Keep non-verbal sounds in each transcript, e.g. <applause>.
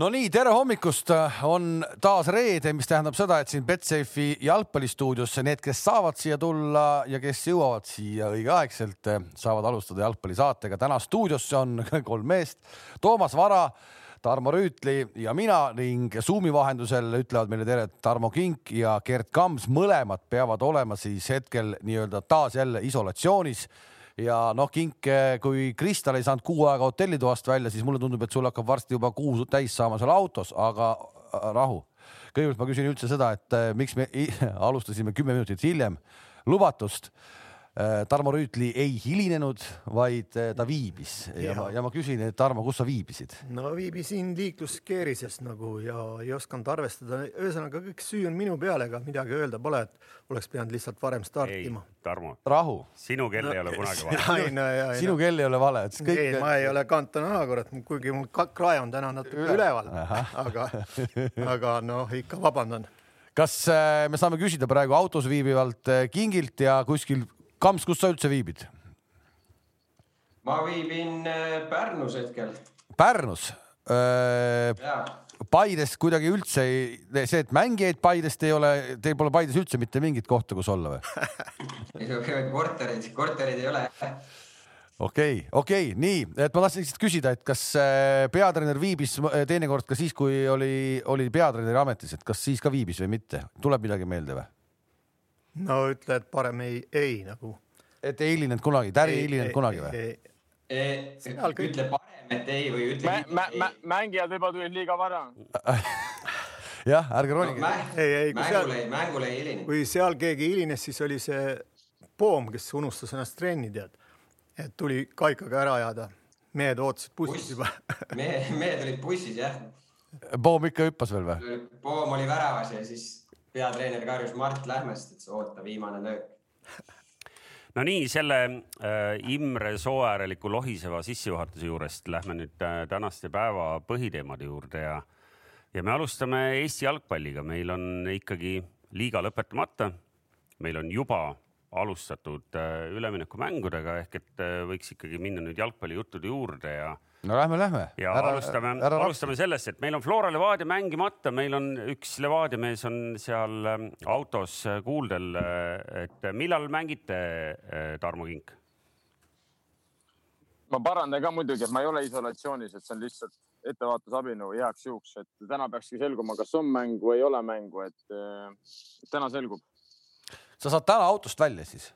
no nii, tere hommikust, on taas reede, mis tähendab seda, et siin Betsafe'i jalgpallistuudiosse need, kes saavad siia tulla ja kes jõuavad siia õigeaegselt, saavad alustada jalgpallisaatega. täna stuudiosse on <laughs> kolm meest, Toomas Vara, Tarmo Rüütli ja mina ning Zoomi vahendusel ütlevad meile tere Tarmo Kink ja Gerd Kams, mõlemad peavad olema siis hetkel nii-öelda taas jälle isolatsioonis ja noh, Kink, kui Kristal ei saanud kuu aega hotellitoast välja, siis mulle tundub, et sul hakkab varsti juba kuu täis saama seal autos, aga äh, rahu. kõigepealt ma küsin üldse seda, et äh, miks me <laughs> alustasime kümme minutit hiljem lubatust Tarmo Rüütli ei hilinenud, vaid äh, ta viibis. Ja, ja ma, ja ma küsin, et Tarmo, kus sa viibisid? no viibisin liikluskeerises nagu ja ei osanud arvestada, ühesõnaga kõik süü on minu peal, ega midagi öelda pole, et oleks pidanud lihtsalt varem startima. Tarmo, rahu, sinu kell no, ei ole kunagi <laughs> vale. ei no sinu kell ei ole vale, et kõik... ei, ma ei ole Cantona kurat, kuigi mul krae on täna natuke Üle. üleval, aga, <laughs> aga noh, ikka vabandan. Kas äh, me saame küsida praegu autos viibivalt Kingilt ja kuskil Kams, kus sa üldse viibid? ma viibin äh, Pärnus hetkel. Pärnus? Äh, Paides kuidagi üldse ei, see, et mängijaid Paidest ei ole, teil pole Paides üldse mitte mingit kohta, kus olla või? <laughs> korterid, korterid ei ole. okei, okei, nii, et ma tahtsin lihtsalt küsida, et kas äh, peatreener viibis teinekord ka siis, kui oli, oli peatreeneri ametis, et kas siis ka viibis või mitte, tuleb midagi meelde või? No ütle, et parem ei, ei nagu. et ei hilinenud kunagi, Täri ei hilinenud kunagi või? ütle parem, et ei või ütle mä, mä, mä, mängijad võib-olla tulid liiga vara <laughs> jah, ärge ronige no,. ei, ei, kui seal, mängule ei hilinenud. kui seal keegi hilines, siis oli see Poom, kes unustas ennast trenni, tead. et tuli kaikaga ära ajada. mehed ootasid bussis Buss. juba mehed, mehed olid bussis, jah. Poom ikka hüppas veel või? Poom oli väravas ja siis peatreener karjus Mart Lähmest, et oota, viimane löök. no nii, selle äh, Imre Sooääreliku lohiseva sissejuhatuse juurest lähme nüüd äh, tänaste päeva põhiteemade juurde ja, ja me alustame Eesti jalgpalliga. meil on ikkagi liiga lõpetamata. meil on juba alustatud äh, üleminekumängudega ehk et äh, võiks ikkagi minna nüüd jalgpallijuttude juurde ja no lähme, lähme. ja ära, alustame, alustame sellest, et meil on Flora Levadia mängimata, meil on üks Levadia mees on seal ähm, autos äh, kuuldel. Et millal mängite, Tarmo Kink? ma parandan ka muidugi, et ma ei ole isolatsioonis, et see on lihtsalt ettevaatusabinõu heaks juhuks, et täna peakski selguma, kas on mängu või ei ole mängu, et täna selgub. Sa saad täna autost välja siis?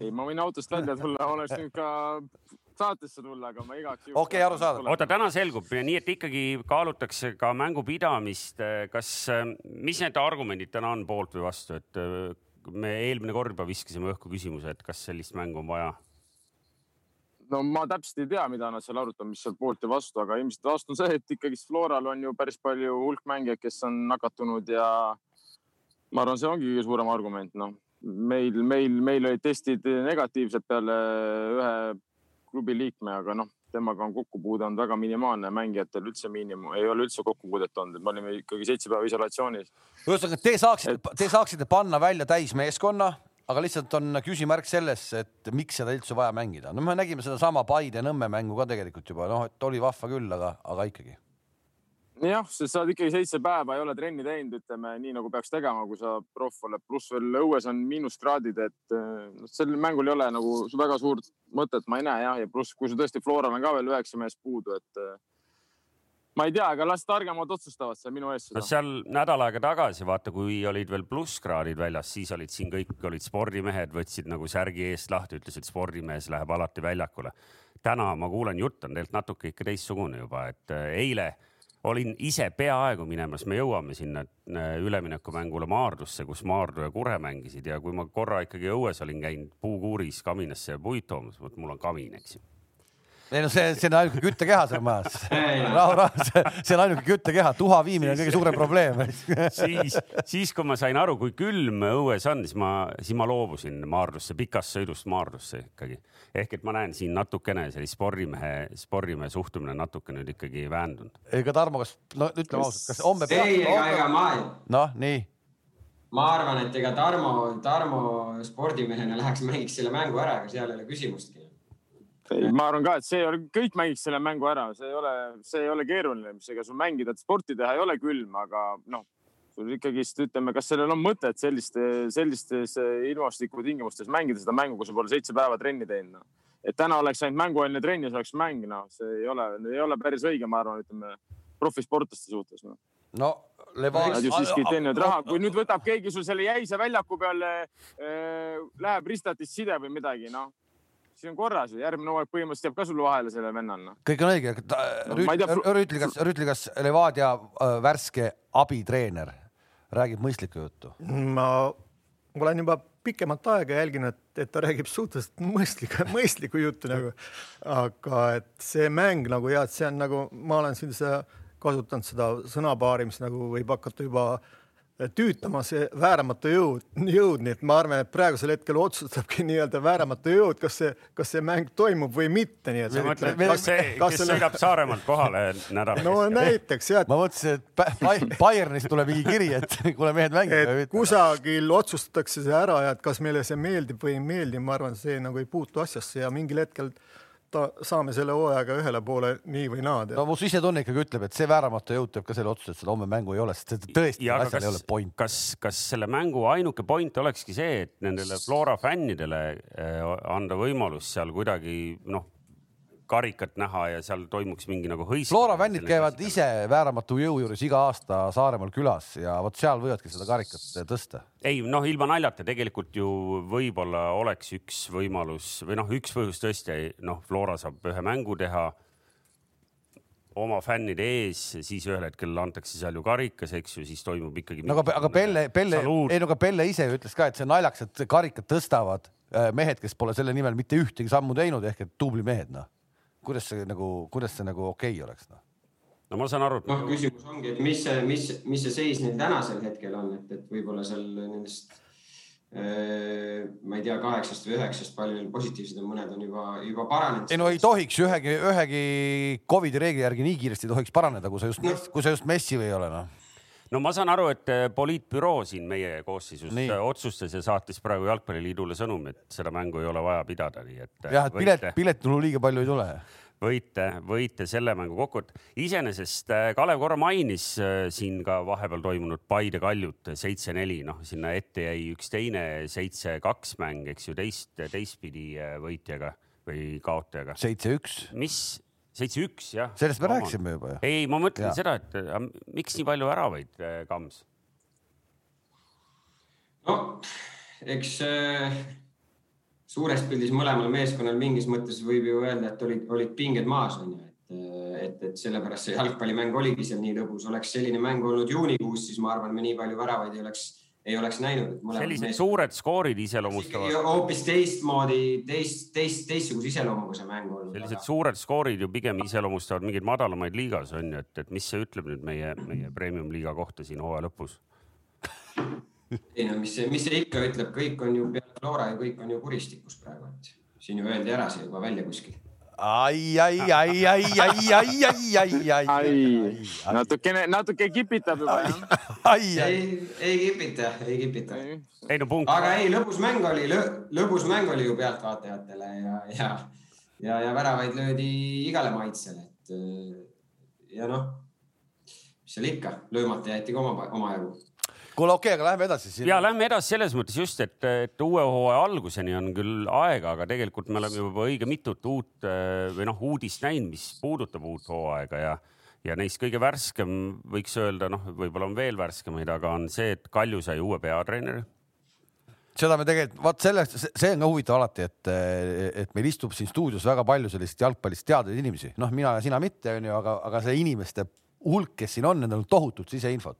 ei, ma võin autost välja tulla, oleks nüüd ka saatesse tulla, aga ma igaks juhuks. okei okay,, arusaadav. oota, täna selgub, nii et ikkagi kaalutakse ka mängupidamist. kas, mis need argumendid täna on poolt või vastu, et äh, me eelmine kord juba viskasime õhku küsimuse, et kas sellist mängu on vaja? no ma täpselt ei tea, mida nad seal arutavad, mis seal poolt ja vastu, aga ilmselt vastu on see, et ikkagist Floral on ju päris palju hulk mängijaid, kes on nakatunud ja ma arvan, see ongi kõige suurem argument, noh meil, meil, meil olid testid negatiivsed peale ühe klubi liikme, aga noh, temaga on kokkupuude olnud väga minimaalne, mängijatel üldse miinimum, ei ole üldse kokkupuudet olnud, et me olime ikkagi seitse päeva isolatsioonis. ühesõnaga, te saaksite et..., te saaksite panna välja täismeeskonna, aga lihtsalt on küsimärk selles, et miks seda üldse vaja mängida. no me nägime sedasama Paide Nõmme mängu ka tegelikult juba, noh, et oli vahva küll, aga, aga ikkagi jah, sest sa oled ikkagi seitse päeva ei ole trenni teinud, ütleme nii nagu peaks tegema, kui sa proff oled, pluss veel õues on miinuskraadid, et noh, sel mängul ei ole nagu väga suurt mõtet, ma ei näe jah, ja pluss, kui sul tõesti Floral on ka veel üheksa meest puudu, et eh, ma ei tea, aga las targemad otsustavad seal minu eest. no seal nädal aega tagasi, vaata, kui olid veel plusskraadid väljas, siis olid siin kõik olid spordimehed, võtsid nagu särgi eest lahti, ütlesid, spordimees läheb alati väljakule. täna ma kuulen, jutt on tegelikult natuke ikka teistsugune juba, et eh, eile olin ise peaaegu minemas, me jõuame sinna äh, üleminekumängule Maardusse, kus Maardu ja Kure mängisid. Ja kui ma korra ikkagi õues olin käinud puukuuris kaminasse puid toomas, vot mul on kamin, eks ju ei no see, see on ainuke küttekeha seal majas. <laughs> rahu, rahu, see on ainuke küttekeha, tuha viimine on kõige suurem probleem <laughs> siis, siis kui ma sain aru, kui külm õues on, siis ma, siis ma loobusin Maardusse, pikast sõidust Maardusse ikkagi. ehk et ma näen siin natukene sellist spordimehe, spordimehe suhtumine natuke nüüd ikkagi väändunud. ega Tarmo, kas, no ütleme ausalt, kas homme peab? ei, ega, ega ma ei. noh, nii ma arvan, et ega Tarmo, Tarmo spordimehena läheks mängiks selle mängu ära, ega seal ei ole küsimustki ma arvan ka, et see ole, kõik mängiks selle mängu ära, see ei ole, see ei ole keeruline, mis ega sul mängida, sporti teha ei ole külm, aga noh, sul ikkagist ütleme, kas sellel on mõtet selliste, sellistes eh, ilmastikutingimustes mängida seda mängu, kui sa pole seitse päeva trenni teinud no.. et täna oleks ainult mängueelne trenn ja see oleks mäng, noh, see ei ole, ei ole päris õige, ma arvan, ütleme profisportlaste suhtes no.. no Levadia Nad ju siiski teenivad raha, kui nüüd võtab keegi sul selle jäise väljaku peale äh,, läheb ristatist side või midagi, noh, siis on korras järgmine hooaeg põhimõtteliselt jääb ka sul vahele sellel vennal, noh. kõik on õige. No ma ei tea, Rüütli, kas, Rüütli, kas Levadia äh, värske abitreener räägib mõistlikku juttu? ma olen juba pikemat aega jälginud, et ta räägib suhteliselt mõistlikku, mõistlikku juttu nagu, aga et see mäng nagu ja et see on nagu, ma olen sellise kasutanud seda sõnapaari, mis nagu võib hakata juba tüütama see vääramatu jõud, jõud, nii et ma arvan, et praegusel hetkel otsustabki <laughs> nii-öelda vääramatu jõud, kas see, kas see mäng toimub või mitte, nii et sa mõtled, kas see, <laughs> kes sõidab Saaremaalt kohale <laughs> nädala no näiteks jah, ma mõtlesin, et Ba- Ba- Bayernist tuleb mingi kiri, et kuule mehed mitte. kusagil otsustatakse see ära ja et kas meile see meeldib või ei meeldi, ma arvan, see nagu ei puutu asjasse ja mingil hetkel ta, saame selle hooajaga ühele poole nii või naa no mu sisetunne ikkagi ütleb, et see vääramatu jõud teeb ka selle otsuse, et seda homme mängu ei ole, sest tõesti ja asjal ei ole kas point,. kas, kas selle mängu ainuke point olekski see, et nendele Flora fännidele eh, anda võimalus seal kuidagi noh, karikat näha ja seal toimuks mingi nagu hõis. Flora fännid käivad ise vääramatu jõu juures iga aasta Saaremaal külas ja vot seal võivadki seda karikat tõsta. ei noh, ilma naljata tegelikult ju võib-olla oleks üks võimalus või noh, üks põhjus tõesti noh, Flora saab ühe mängu teha oma fännide ees, siis ühel hetkel antakse seal ju karikas, eks ju, siis toimub ikkagi. no aga, aga Pelle, Pelle, ei no aga Pelle ise ju ütles ka, et see on naljakas, et karikat tõstavad äh, mehed, kes pole selle nimel mitte ühtegi sammu teinud ehk et tubli mehed noh. Kuidas see nagu, kuidas see nagu okei okay oleks noh? no ma saan aru, et noh, küsimus ongi, et mis see, mis, mis see seis neil tänasel hetkel on, et, et võib-olla seal nendest ma ei tea, kaheksast või üheksast palju neil positiivsed on, mõned on juba, juba paranenud. ei no ei tohiks ühegi, ühegi Covidi reegli järgi nii kiiresti ei tohiks paraneda, kui sa just No., kui sa just messi või ei ole noh. No ma saan aru, et eh, poliitbüroo siin meie koosseisus Nii. eh, otsustas ja saatis praegu Jalgpalliliidule sõnumi, et seda mängu ei ole vaja pidada, nii et. jah, et pilet, piletitulu liiga palju ei tule. võite, võite selle mängu kokku võtta. iseenesest äh, Kalev korra mainis äh, siin ka vahepeal toimunud Paide Kaljut seitse-neli, noh, sinna ette jäi üks teine seitse-kaks mäng, eks ju, teist, teistpidi äh, võitjaga või kaotajaga. seitse-üks, mis, seitse-üks jah? sellest me rääkisime juba ju. ei, ma mõtlen Jaa. seda, et äh, miks nii palju väravaid, Kams? no eks äh, suures pildis mõlemal meeskonnal mingis mõttes võib ju öelda, et olid, olid pinged maas on ju, et, et, et sellepärast see jalgpallimäng oligi seal nii lõbus, oleks selline mäng olnud juunikuus, siis ma arvan, me nii palju väravaid ei oleks, ei oleks näinud. sellised suured skoorid iseloomustavad, hoopis teistmoodi, teist, teist, teistsuguse iseloomuga see mäng olnud. sellised suured skoorid ju pigem iseloomustavad mingeid madalamaid liigas on ju, et, et mis see ütleb nüüd meie, meie premium liiga kohta siin hooaja lõpus? ei no mis see, mis see ikka ütleb, kõik on ju peale Flora ja kõik on ju kuristikus praegu, et siin ju öeldi ära see juba välja kuskil. ai, ai, ai, ai, ai, ai, ai, ai, ai, ai, natukene, natuke kipitab juba jah. ai, ai, ei, ei kipita, ei kipita. ei no punkt. aga ei, lõbus mäng oli, lõbus mäng oli ju pealtvaatajatele ja, ja, ja, ja väravaid löödi igale maitsele, et ja noh, mis seal ikka, löömata jäeti ka oma, omajagu kuule, okei, aga lähme edasi siin. ja lähme edasi selles mõttes just, et, et uue hooaja alguseni on küll aega, aga tegelikult me oleme juba õige mitut uut eh, või noh, uudist näinud, mis puudutab uut hooaega ja, ja neist kõige värskem võiks öelda, noh, võib-olla on veel värskemaid, aga on see, et Kalju sai uue peatreeneri. seda me tegelikult, vaat sellest, see on ka huvitav alati, et, et meil istub siin stuudios väga palju sellist jalgpallist teadvaid inimesi, noh, mina ja sina mitte, onju, aga, aga see inimeste hulk, kes siin on, nendel on tohutut siseinfot.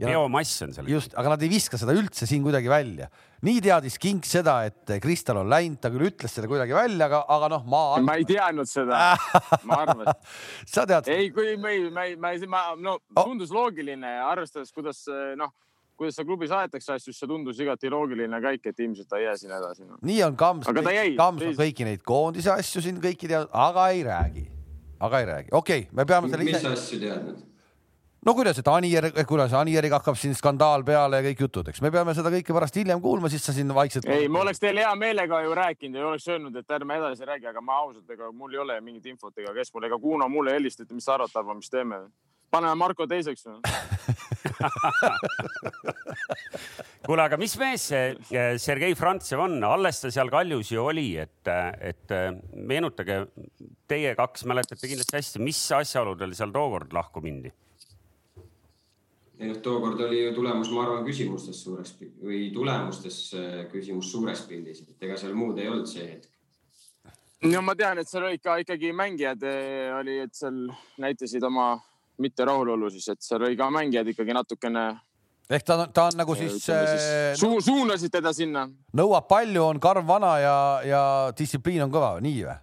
Biomass on seal. just, aga nad ei viska seda üldse siin kuidagi välja. nii teadis Kink seda, et Kristal on läinud, ta küll ütles selle kuidagi välja, aga, aga noh, ma. ma ei teadnud seda, <laughs> ma arvan, sa tead, ei, kui me ei, ma ei, ma ei, ma, no Oh. tundus loogiline, arvestades, kuidas noh, kuidas seal klubis aetakse asju, siis see tundus igati loogiline käik, et ilmselt ta ei jää sinna edasi no.. nii on Kams. Kams on kõiki neid koondise asju siin kõiki teadnud, aga ei räägi, aga ei räägi, okei okay,, me peame selle mis ise, asju teadnud? No kuidas, et Anier, kuidas Anieriga hakkab siin skandaal peale ja kõik jutud, eks me peame seda kõike pärast hiljem kuulma, siis sa siin vaikselt. ei, ma oleks teile hea meelega ju rääkinud ja oleks öelnud, et ärme edasi räägi, aga ma ausalt, ega mul ei ole mingit infot ega kes mul ega Kuno mulle helistas, et mis sa arvad, Tarmo, mis teeme. paneme Marko teiseks või <laughs> kuule, aga mis mees see Sergei Frantsev on, alles ta seal kaljus ju oli, et, et meenutage, teie kaks mäletate kindlasti hästi, mis asjaoludel seal tookord lahku mindi ei noh, tookord oli ju tulemus, ma arvan, küsimustes suures või tulemustes äh, küsimus suures pildis, et ega seal muud ei olnud see hetk. no ma tean, et seal olid ka ikkagi mängijad äh, oli, et seal näitasid oma mitte rahulolu siis, et seal oli ka mängijad ikkagi natukene. ehk ta, ta on nagu siis, siis äh, su, suunasid teda sinna. nõuab palju, on karv vana ja, ja distsipliin on kõva, nii või?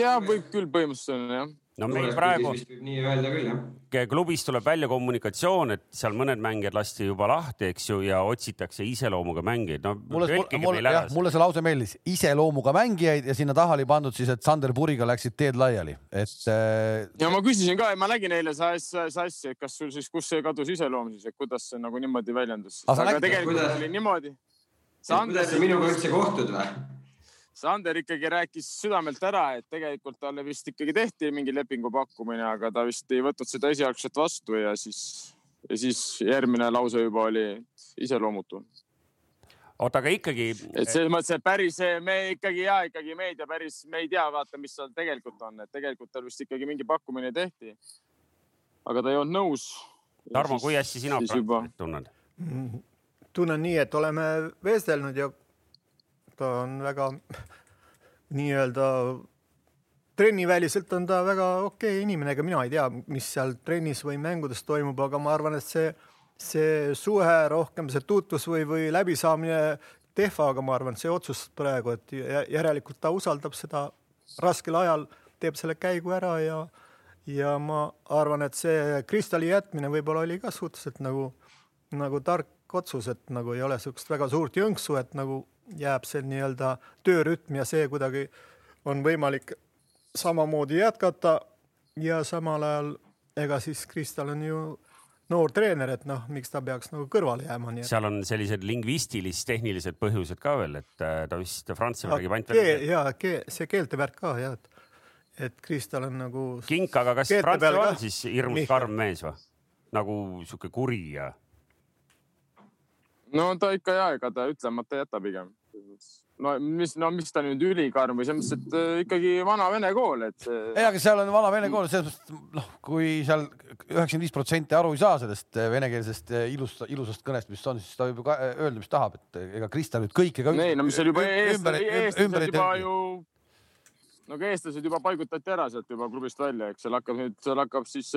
ja võib küll põhimõtteliselt on jah no meil praegu nii öelda küll jah. klubis tuleb välja kommunikatsioon, et seal mõned mängijad lasti juba lahti, eks ju, ja otsitakse iseloomuga mängijaid. no mulle, mulle, jah, mulle see lause meeldis, iseloomuga mängijaid ja sinna taha oli pandud siis, et Sander Puriga läksid teed laiali, et äh.... ja ma küsisin ka, ma nägin eile sassi, et kas sul siis, kus see kadus iseloom siis, et kuidas see nagu niimoodi väljendus. aga tegelikult kuidas... oli niimoodi. kuidas sa minuga üldse kohtud või? Sander ikkagi rääkis südamelt ära, et tegelikult talle vist ikkagi tehti mingi lepingu pakkumine, aga ta vist ei võtnud seda esialgset vastu ja siis, ja siis järgmine lause juba oli iseloomutu. oota, aga ikkagi. et selles mõttes, et päris me ikkagi ja ikkagi meedia päris, me ei tea, vaata, mis seal tegelikult on, et tegelikult tal vist ikkagi mingi pakkumine tehti. aga ta ei olnud nõus. Tarmo, kui hästi sina juba... tunned? tunnen nii, et oleme vestelnud ja ta on väga nii-öelda trenniväliselt on ta väga okei okay inimene, ega mina ei tea, mis seal trennis või mängudes toimub, aga ma arvan, et see, see suhe rohkem, see tutvus või, või läbisaamine Tehvaga, ma arvan, see otsus praegu, et järelikult ta usaldab seda raskel ajal, teeb selle käigu ära ja ja ma arvan, et see Kristali jätmine võib-olla oli ka suhteliselt nagu, nagu tark otsus, et nagu ei ole niisugust väga suurt jõnksu, et nagu jääb see nii-öelda töörütm ja see kuidagi on võimalik samamoodi jätkata ja samal ajal ega siis Kristal on ju noor treener, et noh, miks ta peaks nagu kõrvale jääma. seal on sellised lingvistilis-tehnilised põhjused ka veel, et äh, ta vist Frantsuse räägib ainult keel, ja keel, see keelte värk ka jah, et, et Kristal on nagu. kink, aga kas Frantsuse on siis hirmus karm mees või? nagu sihuke kuri ja no ta ikka ja ega ta ütlemata ei jäta pigem. no mis, no mis ta nüüd ülikarm või selles mõttes, et äh, ikkagi vana vene kool, et. ei, aga seal on vana vene kool, selles mõttes, noh, kui seal üheksakümmend viis protsenti aru ei saa sellest äh, venekeelsest äh, ilust, ilusast kõnest, mis on, siis ta võib ju öelda, mis tahab, et ega Krista nüüd kõike ka. ei, no mis oli juba eestlased juba ju no aga eestlased juba paigutati ära sealt juba klubist välja, eks seal hakkab nüüd, seal hakkab siis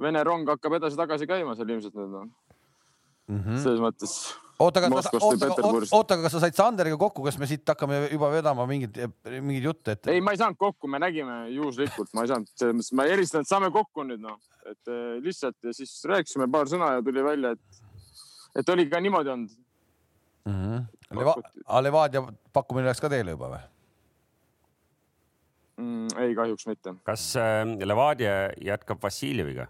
Vene rong hakkab edasi-tagasi käima seal ilmselt nüüd noh mm -hmm. selles mõttes. oota, aga oota, oota, aga kas sa said Sanderiga kokku, kas me siit hakkame juba vedama mingeid, mingeid jutte, et? ei, ma ei saanud kokku, me nägime juhuslikult, ma ei saanud, selles mõttes ma helistan, et saame kokku nüüd noh, et eh, lihtsalt ja siis rääkisime paar sõna ja tuli välja, et, et oli ka niimoodi olnud mm. -hmm. Leva, Levadia pakkumine läks ka teile juba või? Mm, ei, kahjuks mitte. kas äh, Levadia jätkab Vassiljeviga?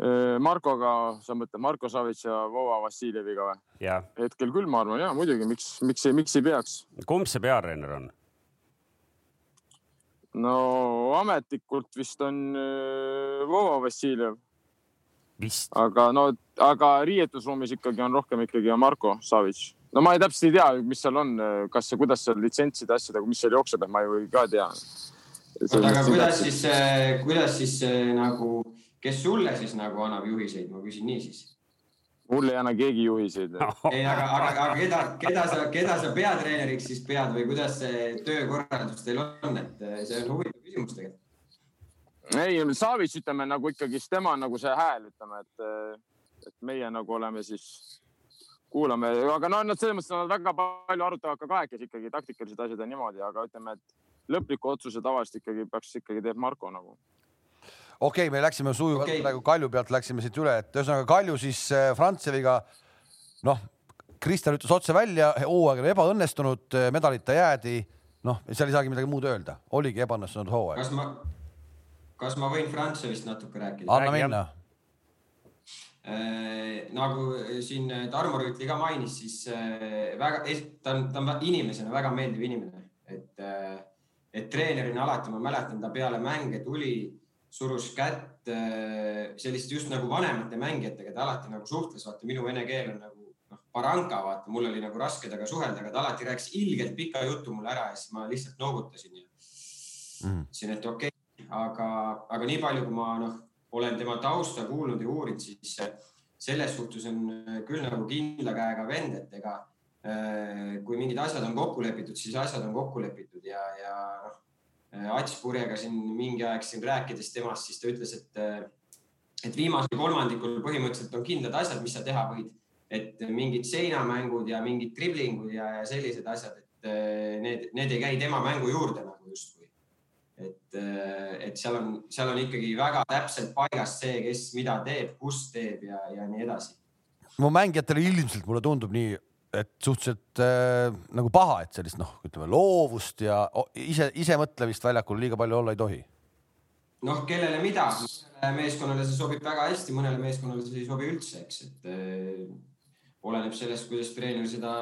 Äh, Markoga, sa mõtled Marko Savits ja Vova Vassiljeviga või? hetkel küll, ma arvan ja muidugi, miks, miks, miks ei peaks. kumb see peatreener on? no ametlikult vist on äh, Vova Vassiljev. aga no, aga riietusruumis ikkagi on rohkem ikkagi Marko Savits. no ma ei täpselt ei tea, mis seal on, kas, kuidas seal litsentside asjadega, mis seal jookseb, et ma ju ka ei tea. aga kuidas siis, kuidas siis nagu kes sulle siis nagu annab juhiseid, ma küsin niisiis. mul ei anna keegi juhiseid. <laughs> Ei, aga, aga, aga keda, keda sa, keda sa peatreeneriks siis pead või kuidas see töökorraldus teil on, et eh, see on huvitav küsimus tegelikult. ei, Savits, ütleme nagu ikkagist tema on nagu see hääl, ütleme, et, eh, et meie nagu oleme siis kuulame, aga no nad selles mõttes nad väga palju arutavad ka kahekesi ikkagi taktikalised asjad ja niimoodi, aga ütleme, et lõpliku otsuse tavaliselt ikkagi peaks ikkagi teeb Marko nagu okei okay,, me läksime sujuvalt okay. praegu Kalju pealt läksime siit üle, et ühesõnaga Kalju siis äh, Frantseviga noh, Kristel ütles otse välja, hooaeg oli ebaõnnestunud, äh, medalita jäädi. noh, seal ei saagi midagi muud öelda, oligi ebaõnnestunud hooaeg. kas ma, kas ma võin Frantsevist natuke rääkida? anna minna. Äh, nagu siin Tarmo Rüütli ka mainis, siis väga, ta on, ta on inimesena väga meeldiv inimene, et, et treenerina alati ma mäletan, ta peale mänge tuli, surus kätt selliste just nagu vanemate mängijatega, ta alati nagu suhtles, vaata minu vene keel on nagu noh, baranka, vaata mul oli nagu raske temaga suhelda, aga ta alati rääkis ilgelt pika jutu mulle ära ja siis ma lihtsalt noogutasin ja Mhm. ütlesin, et okei okay. aga, aga nii palju, kui ma noh, olen tema tausta kuulnud ja uurinud, siis selles suhtes on küll nagu kindla käega vend, et ega äh, kui mingid asjad on kokku lepitud, siis asjad on kokku lepitud ja, ja noh, Ats Purjega siin mingi aeg siin rääkides temast, siis ta ütles, et, et viimasel kolmandikul põhimõtteliselt on kindlad asjad, mis sa teha võid. et mingid seinamängud ja mingid driblingud ja, ja sellised asjad, et äh, need, need ei käi tema mängu juurde nagu justkui et, et seal on, seal on ikkagi väga täpselt paigas see, kes mida teeb, kus teeb ja, ja nii edasi. mu mängijatele ilmselt mulle tundub nii, et suhteliselt äh, nagu paha, et sellist noh, ütleme loovust ja o- ise, isemõtlemist väljakul liiga palju olla ei tohi. noh, kellele mida, mõnele meeskonnale see sobib väga hästi, mõnele meeskonnale see ei sobi üldse, eks, et äh, oleneb sellest, kuidas treener seda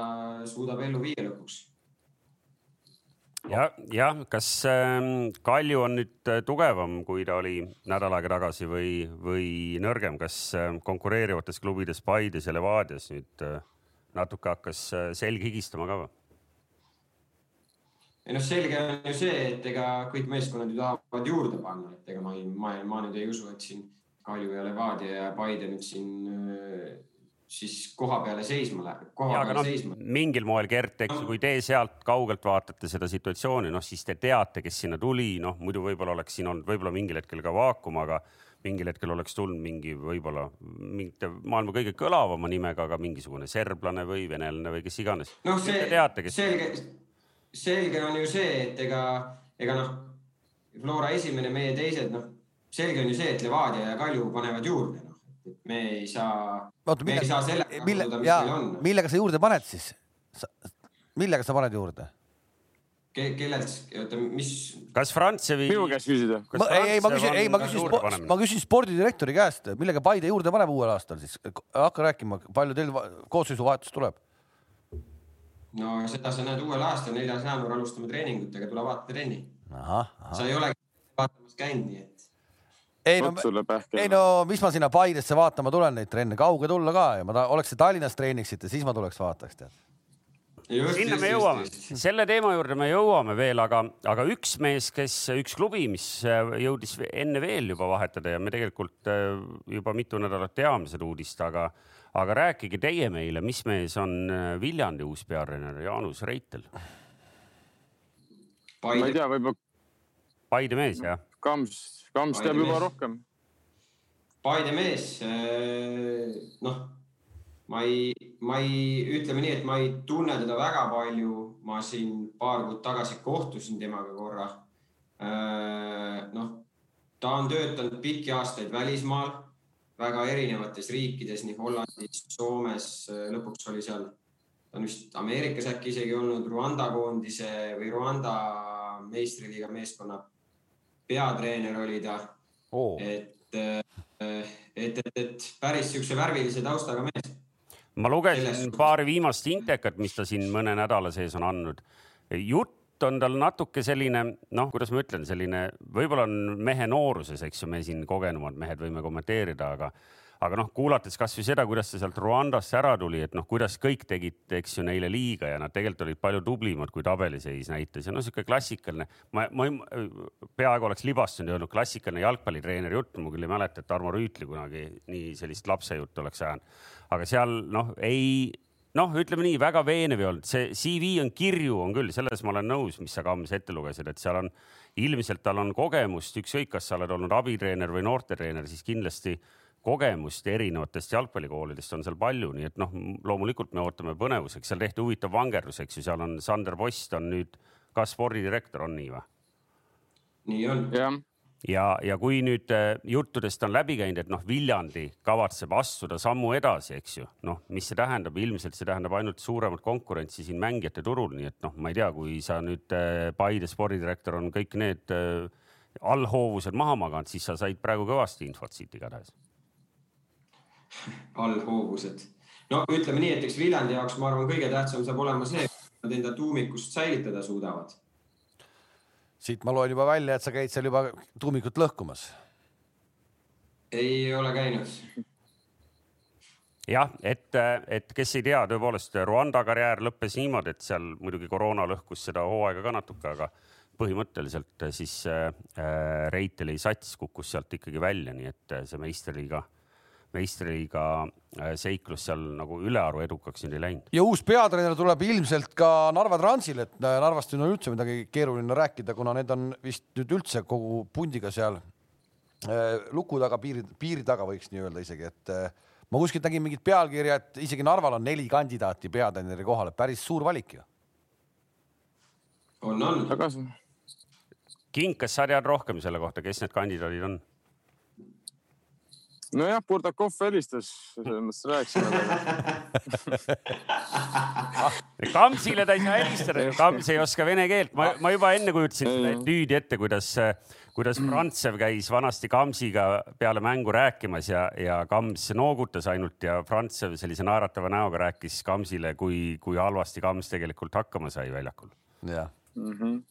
suudab ellu viia lõpuks ja, jah, kas ähm, Kalju on nüüd äh, tugevam, kui ta oli nädal aega tagasi või, või nõrgem, kas äh, konkureerivates klubides Paides ja Levadias nüüd äh, natuke hakkas äh, selg higistama ka või? ei noh, selge on ju see, et ega kõik meeskonnad ju tahavad juurde panna, et ega ma ei, ma, ma nüüd ei usu, et siin Kalju ja Levadia ja Paide nüüd siin äh, siis koha peale seisma läheb, koha ja, aga peale noh, seisma. mingil moel Gert, eks ju, kui te sealt kaugelt vaatate seda situatsiooni, noh siis te teate, kes sinna tuli, noh muidu võib-olla oleks siin olnud võib-olla mingil hetkel ka vaakum, aga mingil hetkel oleks tulnud mingi võib-olla mingite maailma kõige kõlavama nimega, aga mingisugune serblane või venelane või kes iganes. noh, see Te teate, kes selge, selge on ju see, et ega, ega noh, Flora esimene, meie teised, noh, selge on ju see, et Levadia ja Kalju panevad juurde, noh, et me ei saa, oota, me ei saa mille, mille on. millega sa juurde paned siis? millega sa paned juurde? Ke, kellelt, oota, mis, kas Frantsevi? minu käest küsida. Ma, ei, ei ma küsin, ei ma küsin, ma küsin spordidirektori käest, millega Paide juurde paneb uuel aastal siis, hakka rääkima, palju teil koosseisu vahetus tuleb? no seda sa näed uuel aastal, neljas jaanuar alustame treeningutega, tule vaata trenni. sa ei ole vaatamas käinud, nii et ei no ei. no mis ma sinna Paidesse vaatama tulen neid trenne, kauge tulla ka ja ma ta, oleks te Tallinnas treeniksite, siis ma tuleks vaataks tead. Sinna me jõuame, selle teema juurde me jõuame veel, aga, aga üks mees, kes, üks klubi, mis äh, jõudis enne veel juba vahetada ja me tegelikult äh, juba mitu nädalat teame seda uudist, aga, aga rääkige teie meile, mis mees on äh, Viljandi uus peatreener Jaanus Reitel, ma ei Paide, tea, võib-olla Paide mees jah? Kams, Kams Paide teab juba rohkem. Paide mees, noh, ma ei, ma ei, ütleme nii, et ma ei tunne teda väga palju, ma siin paar kuud tagasi kohtusin temaga korra. noh, ta on töötanud pikki aastaid välismaal, väga erinevates riikides, nii Hollandis, Soomes, lõpuks oli seal, ta on vist Ameerikas äkki isegi olnud Rwanda koondise või Rwanda meistriliiga meeskonna peatreener oli ta oo, et, et, et, et päris siukse värvilise taustaga mees. Ma lugesin paari viimast intekat, mis ta siin mõne nädala sees on andnud. jutt on tal natuke selline, noh, kuidas ma ütlen, selline, võib-olla on mehe nooruses, eks ju, me siin kogenumad mehed võime kommenteerida, aga aga noh, kuulates kasvõi seda, kuidas ta sealt Rwandasse ära tuli, et noh, kuidas kõik tegid, eks ju, neile liiga ja nad tegelikult olid palju tublimad, kui tabeliseis näitas ja noh, sihuke klassikaline, ma, ma peaaegu oleks libastunud ja öelnud klassikaline jalgpallitreeneri jutt, ma küll ei mäleta, et Tarmo Rüütli kunagi nii sellist lapsejuttu oleks ajanud. Aga seal noh, ei noh, ütleme nii väga veenev ei olnud, see CV on kirju on küll, selles ma olen nõus, mis sa Kams ette lugesid, et seal on ilmselt tal on kogemust, ükskõik, kas sa oled olnud abitreener või noortetreener, siis kindlasti kogemust erinevatest jalgpallikoolidest on seal palju, nii et noh, loomulikult me ootame põnevuseks, seal tehti huvitav vangerdus, eks ju, seal on Sander Post on nüüd ka spordidirektor, on nii või? nii on. ja, ja kui nüüd äh, juttudest on läbi käinud, et noh, Viljandi kavatseb astuda sammu edasi, eks ju, noh, mis see tähendab, ilmselt see tähendab ainult suuremat konkurentsi siin mängijate turul, nii et noh, ma ei tea, kui sa nüüd äh, Paide spordidirektor on kõik need äh, allhoovused maha maganud, siis sa said praegu kõvasti infot siit igatahes. allhoovused, no ütleme nii, et eks Viljandi jaoks ma arvan, kõige tähtsam saab olema see, et nad enda tuumikust säilitada suudavad. Siit ma loen juba välja, et sa käid seal juba tuumikut lõhkumas. ei ole käinud jah, et, et kes ei tea, tõepoolest Rwanda karjäär lõppes niimoodi, et seal muidugi koroona lõhkus seda hooaega ka natuke, aga põhimõtteliselt siis äh, Reiteli sats kukkus sealt ikkagi välja, nii et see meistriliiga, meistriliiga äh, seiklus seal nagu ülearu edukaks ei läinud. ja uus peatreener tuleb ilmselt ka Narva Transil, et Narvast ei ole üldse midagi keeruline rääkida, kuna need on vist nüüd üldse kogu pundiga seal äh, luku taga, piiri, piiri taga võiks nii öelda isegi, et äh, ma kuskilt nägin mingit pealkirja, et isegi Narval on neli kandidaati peatreeneri kohale, päris suur valik ju. on, on. tagasi. King, kas sa tead rohkem selle kohta, kes need kandidaadid on? Nojah, Burdakov helistas, selles mõttes rääkisime <laughs> <laughs> Kamsile ta ei saa helistada Kams ei oska vene keelt. ma, ma juba enne kujutasin seda etüüdi ette, kuidas, kuidas Frantsev käis vanasti Kamsiga peale mängu rääkimas ja, ja Kams noogutas ainult ja Frantsev sellise naeratava näoga rääkis Kamsile, kui, kui halvasti Kams tegelikult hakkama sai väljakul. jah mm. -hmm.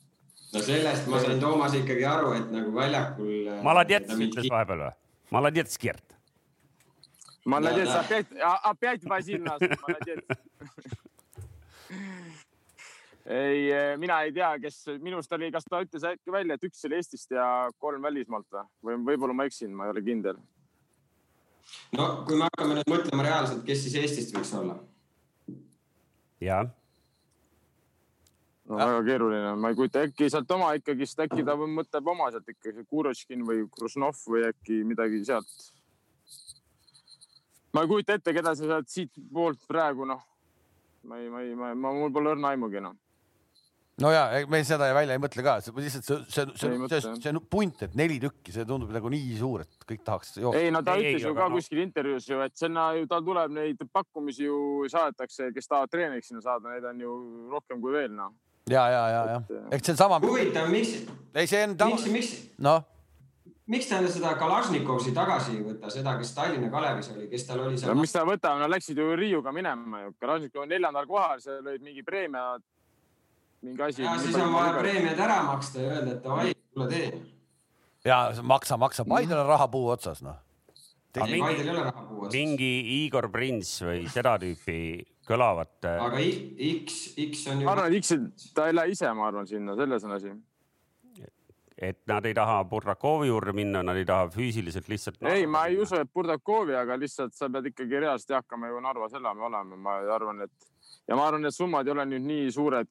no sellest ma sain Toomas ikkagi aru, et nagu väljakul. Maladjets ütles vahepeal või? Молодец, Gert. Молодец, опять, опять возил нас, молодец. ei, mina ei tea, kes, minu arust oli, kas ta ütles äkki välja, et üks oli Eestist ja kolm välismaalt või, või võib-olla ma eksin, ma ei ole kindel. no kui me hakkame nüüd mõtlema reaalselt, kes siis Eestist võiks olla? jah no väga keeruline, ma ei kujuta, äkki sealt oma ikkagist, äkki ta mõtleb oma sealt ikkagi Kurotškin või Krusnov või äkki midagi sealt. ma ei kujuta ette, keda sa sealt siitpoolt praegu noh, ma ei, ma ei, ma, ma, mul pole õrna aimugi enam no ja me seda välja ei mõtle ka, lihtsalt see, see, see, see, see, see punt, et neli tükki, see tundub nagu nii suur, et kõik tahaks joosta. ei no ta ei, ütles ju ka no. kuskil intervjuus ju, et sinna ju tal tuleb neid pakkumisi ju saadetakse, kes tahavad treeneriks sinna saada, neid on ju rohkem kui veel noh ja, ja, ja, ja ehk see on sama. huvitav, miks? ei, see on. miks, miks? noh. miks ta seda Kalašnikovsi tagasi ei võta, seda, kes Tallinna Kalevis oli, kes tal oli seal no,? mis ta võtab, nad läksid ju Riiuga minema ju, Kalašnikov on neljandal kohal, seal olid mingi preemia, mingi asi. ja siis on vaja preemiad ära maksta ja öelda, et davai, tule tee. ja maksa, maksa, Paidel on rahapuu otsas, noh. Mingi, Paidel ei ole rahapuu otsas. mingi Igor Prins või seda tüüpi kõlavat. Äh, aga X, X on ju. ma arvan, et X, ta ei lähe ise, ma arvan, sinna, selles on asi. et nad ei taha Burdakovi juurde minna, nad ei taha füüsiliselt lihtsalt. ei, ma ei usu, et Burdakovi, aga lihtsalt sa pead ikkagi reaalselt eakama ju Narvas elama olema, ma arvan, et ja ma arvan, et summad ei ole nüüd nii suured,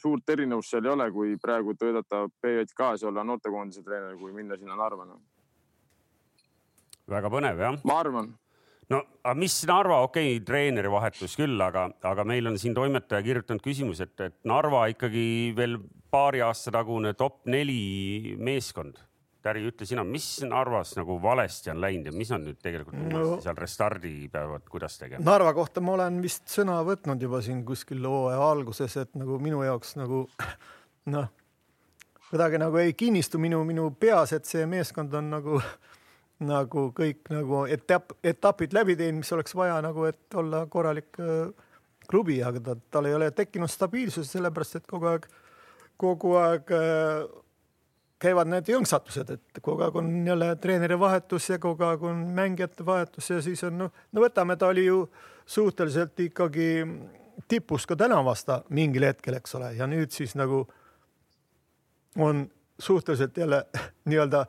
suurt erinevust seal ei ole, kui praegu töötada BJK-s ja olla noortekoondise treener, kui minna sinna Narva no.. väga põnev jah. ma arvan no aga mis Narva, okei okay,, treeneri vahetus küll, aga, aga meil on siin toimetaja kirjutanud küsimuse, et, et Narva ikkagi veel paari aasta tagune top neli meeskond. Täri, ütle sina, mis Narvas nagu valesti on läinud ja mis nad nüüd tegelikult no, seal restardi peavad, kuidas tegema? Narva kohta ma olen vist sõna võtnud juba siin kuskil hooaja alguses, et nagu minu jaoks nagu noh, kuidagi nagu ei kinnistu minu, minu peas, et see meeskond on nagu nagu kõik nagu etapp, etapid läbi teinud, mis oleks vaja nagu, et olla korralik äh, klubi, aga ta, tal ei ole tekkinud stabiilsust, sellepärast et kogu aeg, kogu aeg äh, käivad need jõnksatused, et kogu aeg on jälle treeneri vahetus ja kogu aeg on mängijate vahetus ja siis on noh, no võtame, ta oli ju suhteliselt ikkagi tipus ka tänavu aasta mingil hetkel, eks ole, ja nüüd siis nagu on suhteliselt jälle <laughs> nii-öelda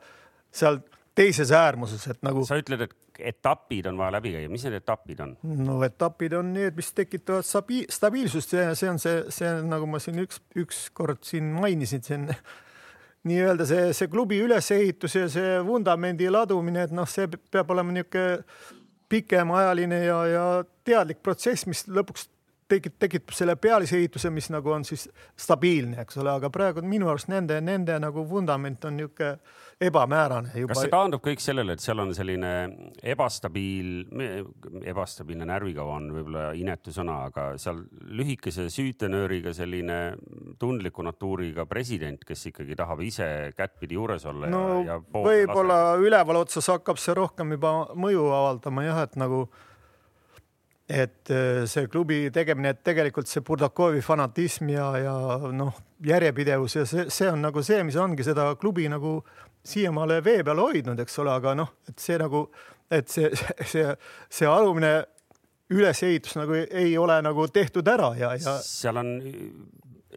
seal teises äärmuses, et nagu. sa ütled, et etapid on vaja läbi käia, mis need etapid on? no etapid on need, mis tekitavad stabi-, stabiilsust ja see on see, see on, nagu ma siin üks, ükskord siin mainisin, see on <laughs> nii-öelda see, see klubi ülesehitus ja see vundamendi ladumine, et noh, see peab olema niisugune pikemaajaline ja, ja teadlik protsess, mis lõpuks tekib, tekitab selle pealisehituse, mis nagu on siis stabiilne, eks ole, aga praegu minu arust nende, nende nagu vundament on niisugune ebamäärane juba. kas see taandub kõik sellele, et seal on selline ebastabiil, ebastabiilne närvikava on võib-olla inetu sõna, aga seal lühikese süütenööriga selline tundliku natuuriga president, kes ikkagi tahab ise kättpidi juures olla no, ja, ja võib-olla üleval otsas hakkab see rohkem juba mõju avaldama jah, et nagu et äh, see klubi tegemine, et tegelikult see Burdakovi fanatism ja, ja noh, järjepidevus ja see, see on nagu see, mis ongi seda klubi nagu siiamaale vee peal hoidnud, eks ole, aga noh, et see nagu, et see, <laughs> see, see alumine ülesehitus nagu ei ole nagu tehtud ära ja, ja. seal on,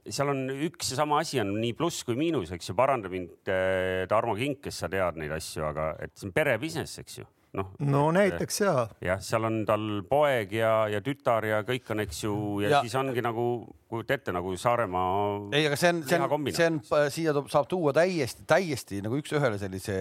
seal on üks ja sama asi on nii pluss kui miinus, eks ju, paranda mind, äh, Tarmo Kink, kes sa tead neid asju, aga et see on pere business, eks ju noh. no näiteks ja. jah, seal on tal poeg ja, ja tütar ja kõik on, eks ju, ja, ja siis ongi nagu, kujuta ette nagu Saaremaa. ei, aga see on, see on, see on, siia saab tuua täiesti, täiesti nagu üks-ühele sellise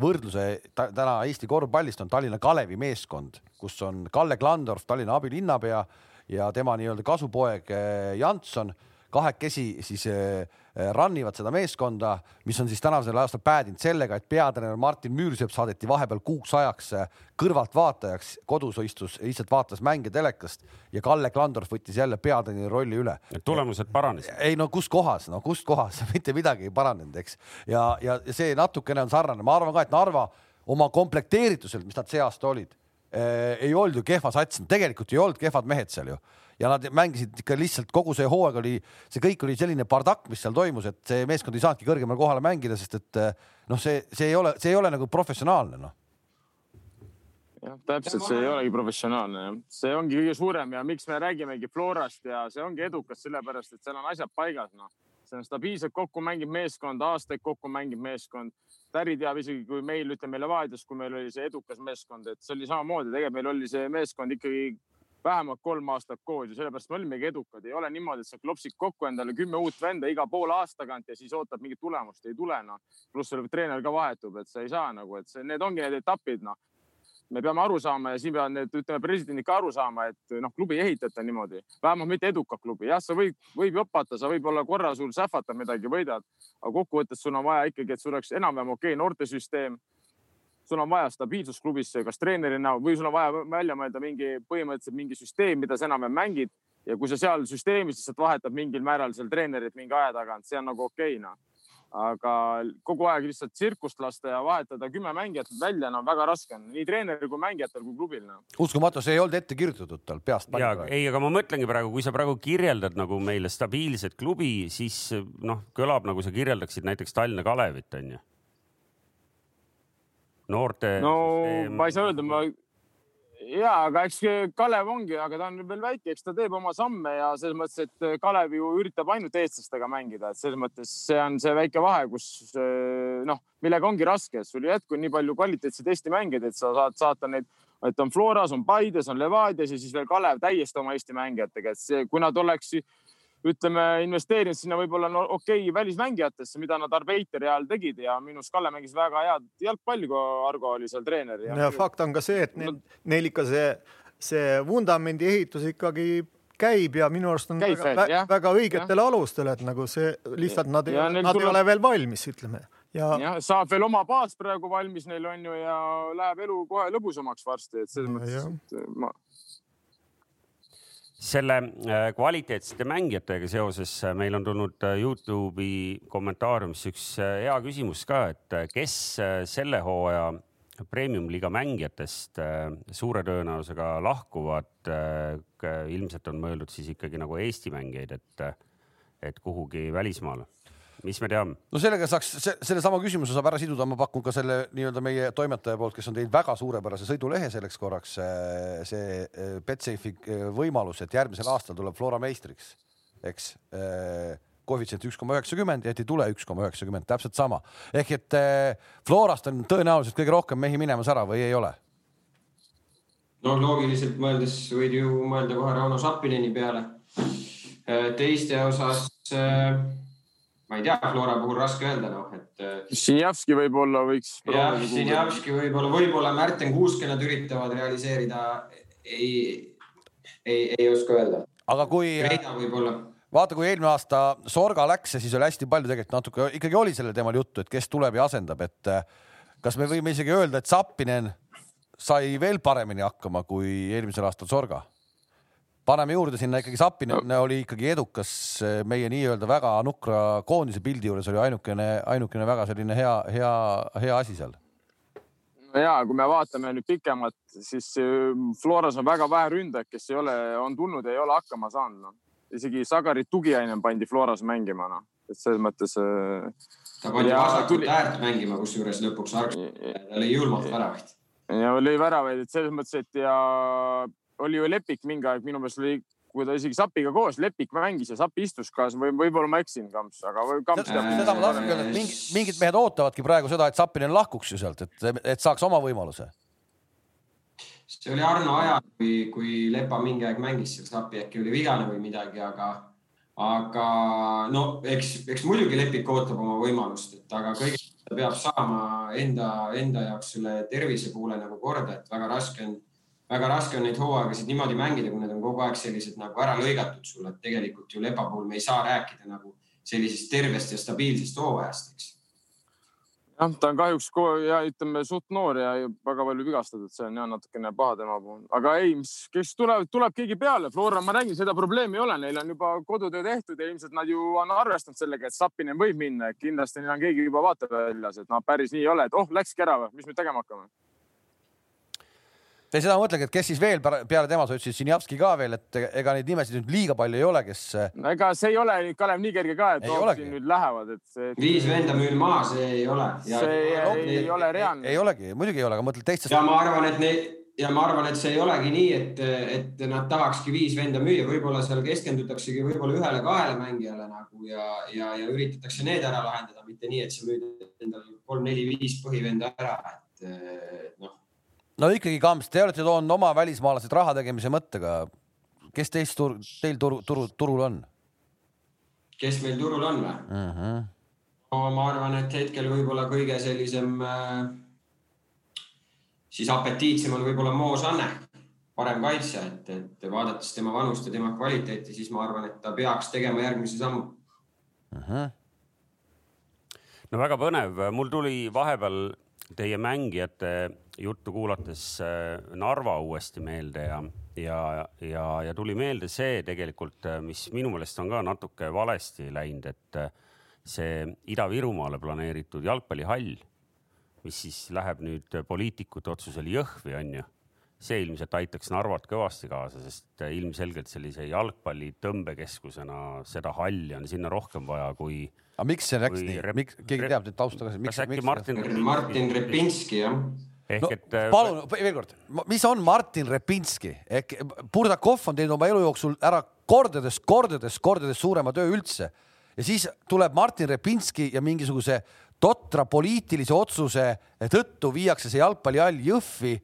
võrdluse ta, täna Eesti korvpallist on Tallinna Kalevi meeskond, kus on Kalle Klandorf, Tallinna abilinnapea ja tema nii-öelda kasupoeg eh, Janson kahekesi siis äh, rannivad seda meeskonda, mis on siis tänasel aastal päädinud sellega, et peatreener Martin Müürsepp saadeti vahepeal kuuks ajaks äh, kõrvaltvaatajaks, kodus istus, lihtsalt vaatas mänge telekast ja Kalle Klandorf võttis jälle peatreeneri rolli üle. tulemused paranesid? ei no kus kohas, no kust kohas <laughs> mitte midagi ei paranenud, eks. ja, ja see natukene on sarnane, ma arvan ka, et Narva oma komplekteerituselt, mis nad see aasta olid äh,, ei olnud ju kehva sats, tegelikult ei olnud kehvad mehed seal ju ja nad mängisid ikka lihtsalt kogu see hooaeg oli, see kõik oli selline bardakk, mis seal toimus, et see meeskond ei saanudki kõrgemale kohale mängida, sest et noh, see, see ei ole, see ei ole nagu professionaalne noh jah, täpselt, see ei olegi professionaalne, see ongi kõige suurem ja miks me räägimegi Florast ja see ongi edukas, sellepärast et seal on asjad paigas, noh. see on stabiilselt kokku mängib meeskond, aastaid kokku mängib meeskond. Täri teab isegi, kui meil, ütleme Levadias, kui meil oli see edukas meeskond, et see oli samamoodi, tegelikult meil oli see meeskond ikkagi vähemalt kolm aastat koos ja sellepärast me olimegi edukad. ei ole niimoodi, et sa klopsid kokku endale kümme uut venda iga poole aasta tagant ja siis ootad mingit tulemust, ei tule noh. pluss seal treener ka vahetub, et sa ei saa nagu, et see, need ongi need etapid noh. me peame aru saama ja siin peavad need, ütleme, presidendid ka aru saama, et noh, klubi ei ehitata niimoodi, vähemalt mitte edukat klubi. jah, sa võid, võib jopata, sa võib-olla korra sul sähvatab midagi, võidad, aga kokkuvõttes sul on vaja ikkagi, et sul oleks enam-vähem okei okay, noortesüsteem sul on vaja stabiilsust klubisse, kas treeneri näol või sul on vaja välja mõelda mingi põhimõtteliselt mingi süsteem, mida sa enam-vähem mängid ja kui sa seal süsteemis lihtsalt vahetad mingil määral seal treenerit mingi aja tagant, see on nagu okei okay, noh. Aga kogu aeg lihtsalt tsirkust lasta ja vahetada kümme mängijat välja, no väga raske on nii treeneril kui mängijatel kui klubil no.. uskumatu, see ei olnud ette kirjutatud tal peast. ja ei, aga ma mõtlengi praegu, kui sa praegu kirjeldad nagu meile stabiilset klubi, siis noh, kõlab nagu sa kirjeldaksid näiteks Tallinna Kalevit onju noorte. no süsteem... ma ei saa öelda, ma ja, aga eks Kalev ongi, aga ta on veel väike, eks ta teeb oma samme ja selles mõttes, et Kalev ju üritab ainult eestlastega mängida, et selles mõttes see on see väike vahe, kus noh, millega ongi raske, sul ei jätku nii palju kvaliteetseid Eesti mängijaid, et sa saad saata neid, et on Floras, on Paides, on Levadias ja siis veel Kalev täiesti oma Eesti mängijatega, et see, kui nad oleks ütleme, investeerinud sinna võib-olla no, okei okay, välismängijatesse, mida nad Arbeiteri ajal tegid ja minu arust Kalle mängis väga head jalgpalli, kui Argo oli seal treener. ja, ja fakt on ka see, et neil, neil ikka see, see vundamendi ehitus ikkagi käib ja minu arust on käib väga, veel, väga õigetel ja. alustel, et nagu see lihtsalt nad, nad tuleb... ei ole veel valmis, ütleme. ja, ja saab veel oma baas praegu valmis, neil on ju ja läheb elu kohe lõbusamaks varsti, et selles mõttes, et ma selle äh, kvaliteetsete mängijatega seoses äh, meil on tulnud äh, Youtube'i kommentaariumisse üks hea küsimus ka, et kes selle hooaja premium-liiga mängijatest suure tõenäosusega lahkuvad. ilmselt on mõeldud siis ikkagi nagu Eesti mängijaid, et, et kuhugi välismaale mis me teame? no sellega saaks se, sellesama küsimuse saab ära siduda, ma pakun ka selle nii-öelda meie toimetaja poolt, kes on teinud väga suurepärase sõidulehe selleks korraks, äh, see äh, Betsafe'i äh, võimalus, et järgmisel aastal tuleb Flora meistriks, eks koefitsient üks koma üheksakümmend ja et ei tule üks koma üheksakümmend, täpselt sama. ehk et Florast on tõenäoliselt kõige rohkem mehi minemas ära või ei ole? no loogiliselt mõeldes võid ju mõelda kohe Rauno Sappineni peale. teiste osas äh, ma ei tea, Flora puhul raske öelda, noh, et. Sinjavski äh, võib-olla võiks. jah, Sinjavski võib-olla, võib-olla Märten Kuuske nad üritavad realiseerida. ei, ei, ei oska öelda. aga kui Reida võib-olla vaata, kui eelmine aasta Sorga läks ja siis oli hästi palju tegelikult natuke ikkagi oli sellel teemal juttu, et kes tuleb ja asendab, et eh, kas me võime isegi öelda, et Zappinen sai veel paremini hakkama kui eelmisel aastal Sorga? Paneme juurde sinna ikkagi Zappinen no. oli ikkagi edukas eh, meie nii-öelda väga nukra koondise pildi juures oli ainukene, ainukene väga selline hea, hea, hea asi seal no ja kui me vaatame nüüd pikemalt, siis Floras on väga vähe ründajaid, kes ei ole, on tulnud ja ei ole hakkama saanud no isegi Sagari tugiaine pandi Floras mängima, noh, et selles mõttes. Äh, ta pandi vasakut tuli... äärt mängima, kusjuures lõpuks Arks lõi julmalt väravaid. ja lõi väravaid, et selles mõttes, et ja oli ju Lepik mingi aeg, minu meelest oli kui ta isegi Sapiga koos, Lepik mängis ja Sapi istus ka või võib-olla ma eksin, Kamps, aga Kamps teab. seda ma tahtsingi öelda, et mingid, mingid mehed ootavadki praegu seda, et Sapinen lahkuks ju sealt, et, et saaks oma võimaluse see oli Arno ajal, kui, kui Lepa mingi aeg mängis seal Sapi, äkki oli vigane või midagi, aga, aga no eks, eks muidugi Lepik ootab oma võimalust, et aga kõigepealt ta peab saama enda, enda jaoks selle tervise poole nagu korda, et väga raske on, väga raske on neid hooaegasid niimoodi mängida, kui need on kogu aeg sellised nagu ära lõigatud sulle, et tegelikult ju Lepa puhul me ei saa rääkida nagu sellisest tervest ja stabiilsest hooajast, eks. Jah, ta on kahjuks ja ütleme suht noor ja väga palju vigastatud, see on jah natukene paha tema puhul, aga ei, mis, kes tuleb, tuleb keegi peale. Flora, ma räägin, seda probleemi ei ole, neil on juba kodutöö tehtud ja ilmselt nad ju on arvestanud sellega, et Sapinen võib minna, kindlasti neil on keegi juba vaateväljas, et noh, päris nii ei ole, et oh, läkski ära või, mis me tegema hakkame ei, seda ma mõtlengi, et kes siis veel peale tema, sa ütlesid Sinjavski ka veel, et ega neid nimesid nüüd liiga palju ei ole, kes. no ega see ei ole, Kalev, nii kerge ka, et siin nüüd lähevad, et see. viis venda müül maha, see ei ole. see ei, ei, ei ole reaalne. ei olegi, muidugi ei ole, aga mõtled teistest. ja ma arvan, et neid ja ma arvan, et see ei olegi nii, et, et nad tahakski viis venda müüa, võib-olla seal keskendutaksegi võib-olla ühele-kahele mängijale nagu ja, ja, ja üritatakse need ära lahendada, mitte nii, et sa müüd endale kolm-neli-viis põhivenda ära, et noh no ikkagi, Kamps, te olete toonud oma välismaalased raha tegemise mõttega. kes teist tur, teil turu, turu, turul on? kes meil turul on või uh? Mhm. -huh. no ma arvan, et hetkel võib-olla kõige sellisem äh, siis apetiitsem on võib-olla Mo Sanne, parem kaitsja, et, et vaadates tema vanust ja tema kvaliteeti, siis ma arvan, et ta peaks tegema järgmise sammu uh. Mhm. -huh. no väga põnev, mul tuli vahepeal teie mängijate juttu kuulates äh, Narva uuesti meelde ja, ja, ja, ja tuli meelde see tegelikult, äh, mis minu meelest on ka natuke valesti läinud, et äh, see Ida-Virumaale planeeritud jalgpallihall, mis siis läheb nüüd poliitikute otsusel Jõhvi, onju see ilmselt aitaks Narvat kõvasti kaasa, sest ilmselgelt sellise jalgpalli tõmbekeskusena seda halli on sinna rohkem vaja kui. aga miks see läks nii, miks, keegi teab nüüd tausta ka? kas äkki Martin? Martin Repinski jah ehk no, et. Äh, palun veel kord, mis on Martin Repinski? Ehk Burdakov on teinud oma elu jooksul ära kordades, kordades, kordades suurema töö üldse. Ja siis tuleb Martin Repinski ja mingisuguse totra poliitilise otsuse tõttu viiakse see jalgpallihall Jõhvi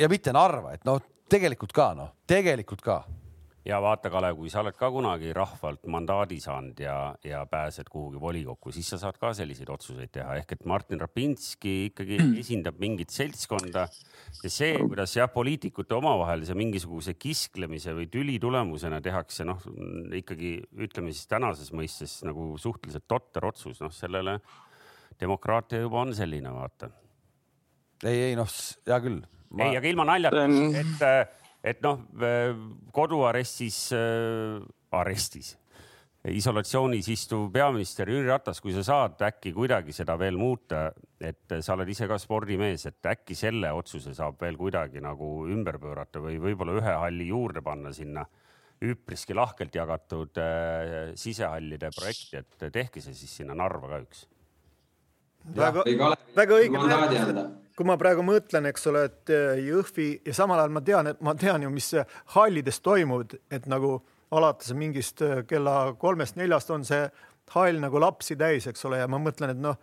ja mitte Narva, et noh, tegelikult ka noh, tegelikult ka ja vaata, Kalev, kui sa oled ka kunagi rahvalt mandaadi saanud ja, ja pääsed kuhugi volikokku, siis sa saad ka selliseid otsuseid teha, ehk et Martin Rapinski ikkagi esindab mingit seltskonda. Ja see, kuidas jah, poliitikute omavahelise mingisuguse kisklemise või tüli tulemusena tehakse noh, ikkagi ütleme siis tänases mõistes nagu suhteliselt totter otsus, noh, sellele demokraatia juba on selline, vaata. ei, ei noh, hea küll. Ma.... ei, aga ilma naljata, et et noh, koduarestis äh,, arestis, isolatsioonis istuv peaminister Jüri Ratas, kui sa saad äkki kuidagi seda veel muuta, et sa oled ise ka spordimees, et äkki selle otsuse saab veel kuidagi nagu ümber pöörata või võib-olla ühe halli juurde panna sinna üpriski lahkelt jagatud äh, sisehallide projekti, et tehke see siis sinna Narva ka üks. väga, väga õige kui ma praegu mõtlen, eks ole, et eh, Jõhvi ja samal ajal ma tean, et ma tean ju, mis hallides toimub, et nagu alates mingist eh, kella kolmest-neljast on see hall nagu lapsi täis, eks ole, ja ma mõtlen, et noh,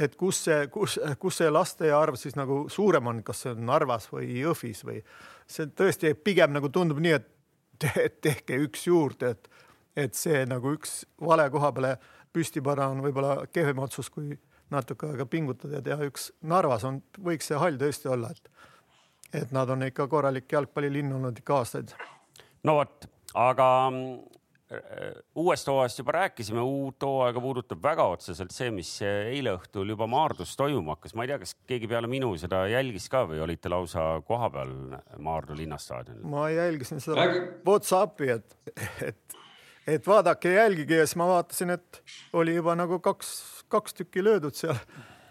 et kus see, kus, kus see laste arv siis nagu suurem on, kas see on Narvas või Jõhvis või see tõesti pigem nagu tundub nii, et tehke üks juurde, et, et see nagu üks vale koha peale püsti panna on võib-olla kehvem otsus kui natuke aega pingutada ja teha üks, Narvas on, võiks see hall tõesti olla, et, et nad on ikka korralik jalgpallilinn olnud ikka aastaid. no vot, aga äh, uuest hooajast juba rääkisime, uut hooaega puudutab väga otseselt see, mis eile õhtul juba Maardus toimuma hakkas. ma ei tea, kas keegi peale minu seda jälgis ka või olite lausa kohapeal Maardu linnastaadionil? ma jälgisin seda Whatsappi, et, et, et vaadake, jälgige ja siis ma vaatasin, et oli juba nagu kaks, kaks tükki löödud seal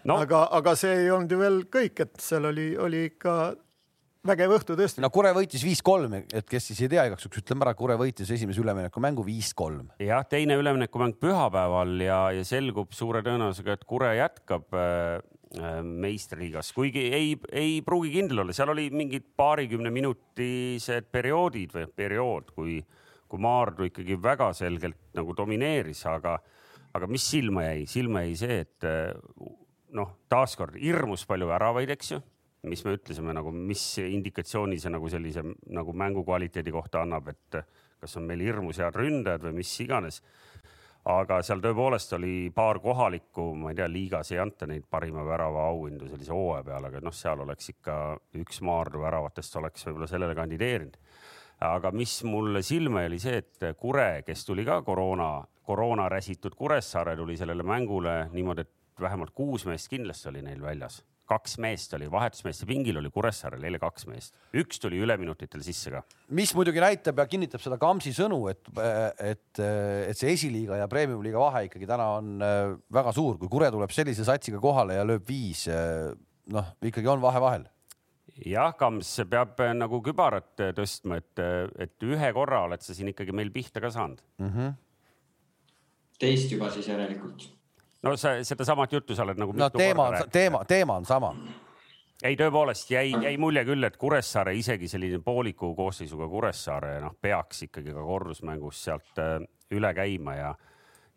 no.. aga, aga see ei olnud ju veel kõik, et seal oli, oli ikka vägev õhtu tõesti. no Kure võitis viis-kolm, et kes siis ei tea, igaks juhuks ütleme ära, Kure võitis esimese üleminekumängu viis-kolm. jah, teine üleminekumäng pühapäeval ja, ja selgub suure tõenäosusega, et Kure jätkab äh, äh meistriliigas, kuigi ei, ei pruugi kindel olla, seal oli mingid paarikümne minutised perioodid või periood, kui, kui Maardu ikkagi väga selgelt nagu domineeris, aga, aga mis silma jäi, silma jäi see, et äh, noh, taaskord hirmus palju väravaid, eks ju mis me ütlesime nagu, mis indikatsiooni see nagu sellise nagu mängu kvaliteedi kohta annab, et kas on meil hirmus head ründajad või mis iganes. aga seal tõepoolest oli paar kohalikku, ma ei tea, liigas ei anta neid parima värava auhindu sellise hooaja peale, aga noh, seal oleks ikka üks Maardu väravatest oleks võib-olla sellele kandideerinud. aga mis mulle silma jäi, oli see, et Kure, kes tuli ka koroona, koroona räsitud Kuressaare, tuli sellele mängule niimoodi, et vähemalt kuus meest kindlasti oli neil väljas kaks meest oli, vahetusmeeste pingil oli Kuressaarel eile kaks meest, üks tuli üleminutitel sisse ka. mis muidugi näitab ja kinnitab seda Kamsi sõnu, et, et, et see esiliiga ja premium-liiga vahe ikkagi täna on äh, väga suur, kui Kure tuleb sellise satsiga kohale ja lööb viis, äh, noh, ikkagi on vahe vahel jah, Kams peab äh, nagu kübarat tõstma, et, et ühe korra oled sa siin ikkagi meil pihta ka saanud mm. -hmm. Teist juba siis järelikult no sa sedasamat juttu sa oled nagu. no teema, teema, teema on sama. ei, tõepoolest jäi, jäi mulje küll, et Kuressaare isegi selline pooliku koosseisuga Kuressaare noh, peaks ikkagi ka korrusmängus sealt äh, üle käima ja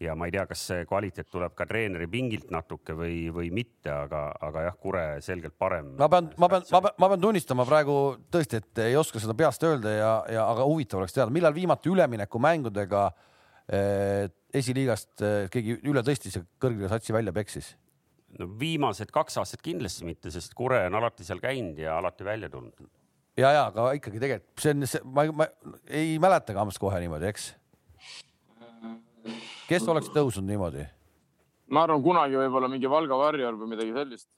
ja ma ei tea, kas see kvaliteet tuleb ka treeneri pingilt natuke või, või mitte, aga, aga jah, Kure selgelt parem. ma pean, ma pean, ma pean, ma pean tunnistama praegu tõesti, et ei oska seda peast öelda ja, ja aga huvitav oleks teada, millal viimati üleminekumängudega eh, esiliigast eh, keegi üle tõstis ja kõrgele satsi välja peksis? no viimased kaks aastat kindlasti mitte, sest Kure on alati seal käinud ja alati välja tulnud. ja, ja aga ikkagi tegelikult see on, ma, ma ei mäleta Kams kohe niimoodi, eks? kes oleks tõusnud niimoodi? ma arvan, kunagi võib-olla mingi Valga Warrior või midagi sellist.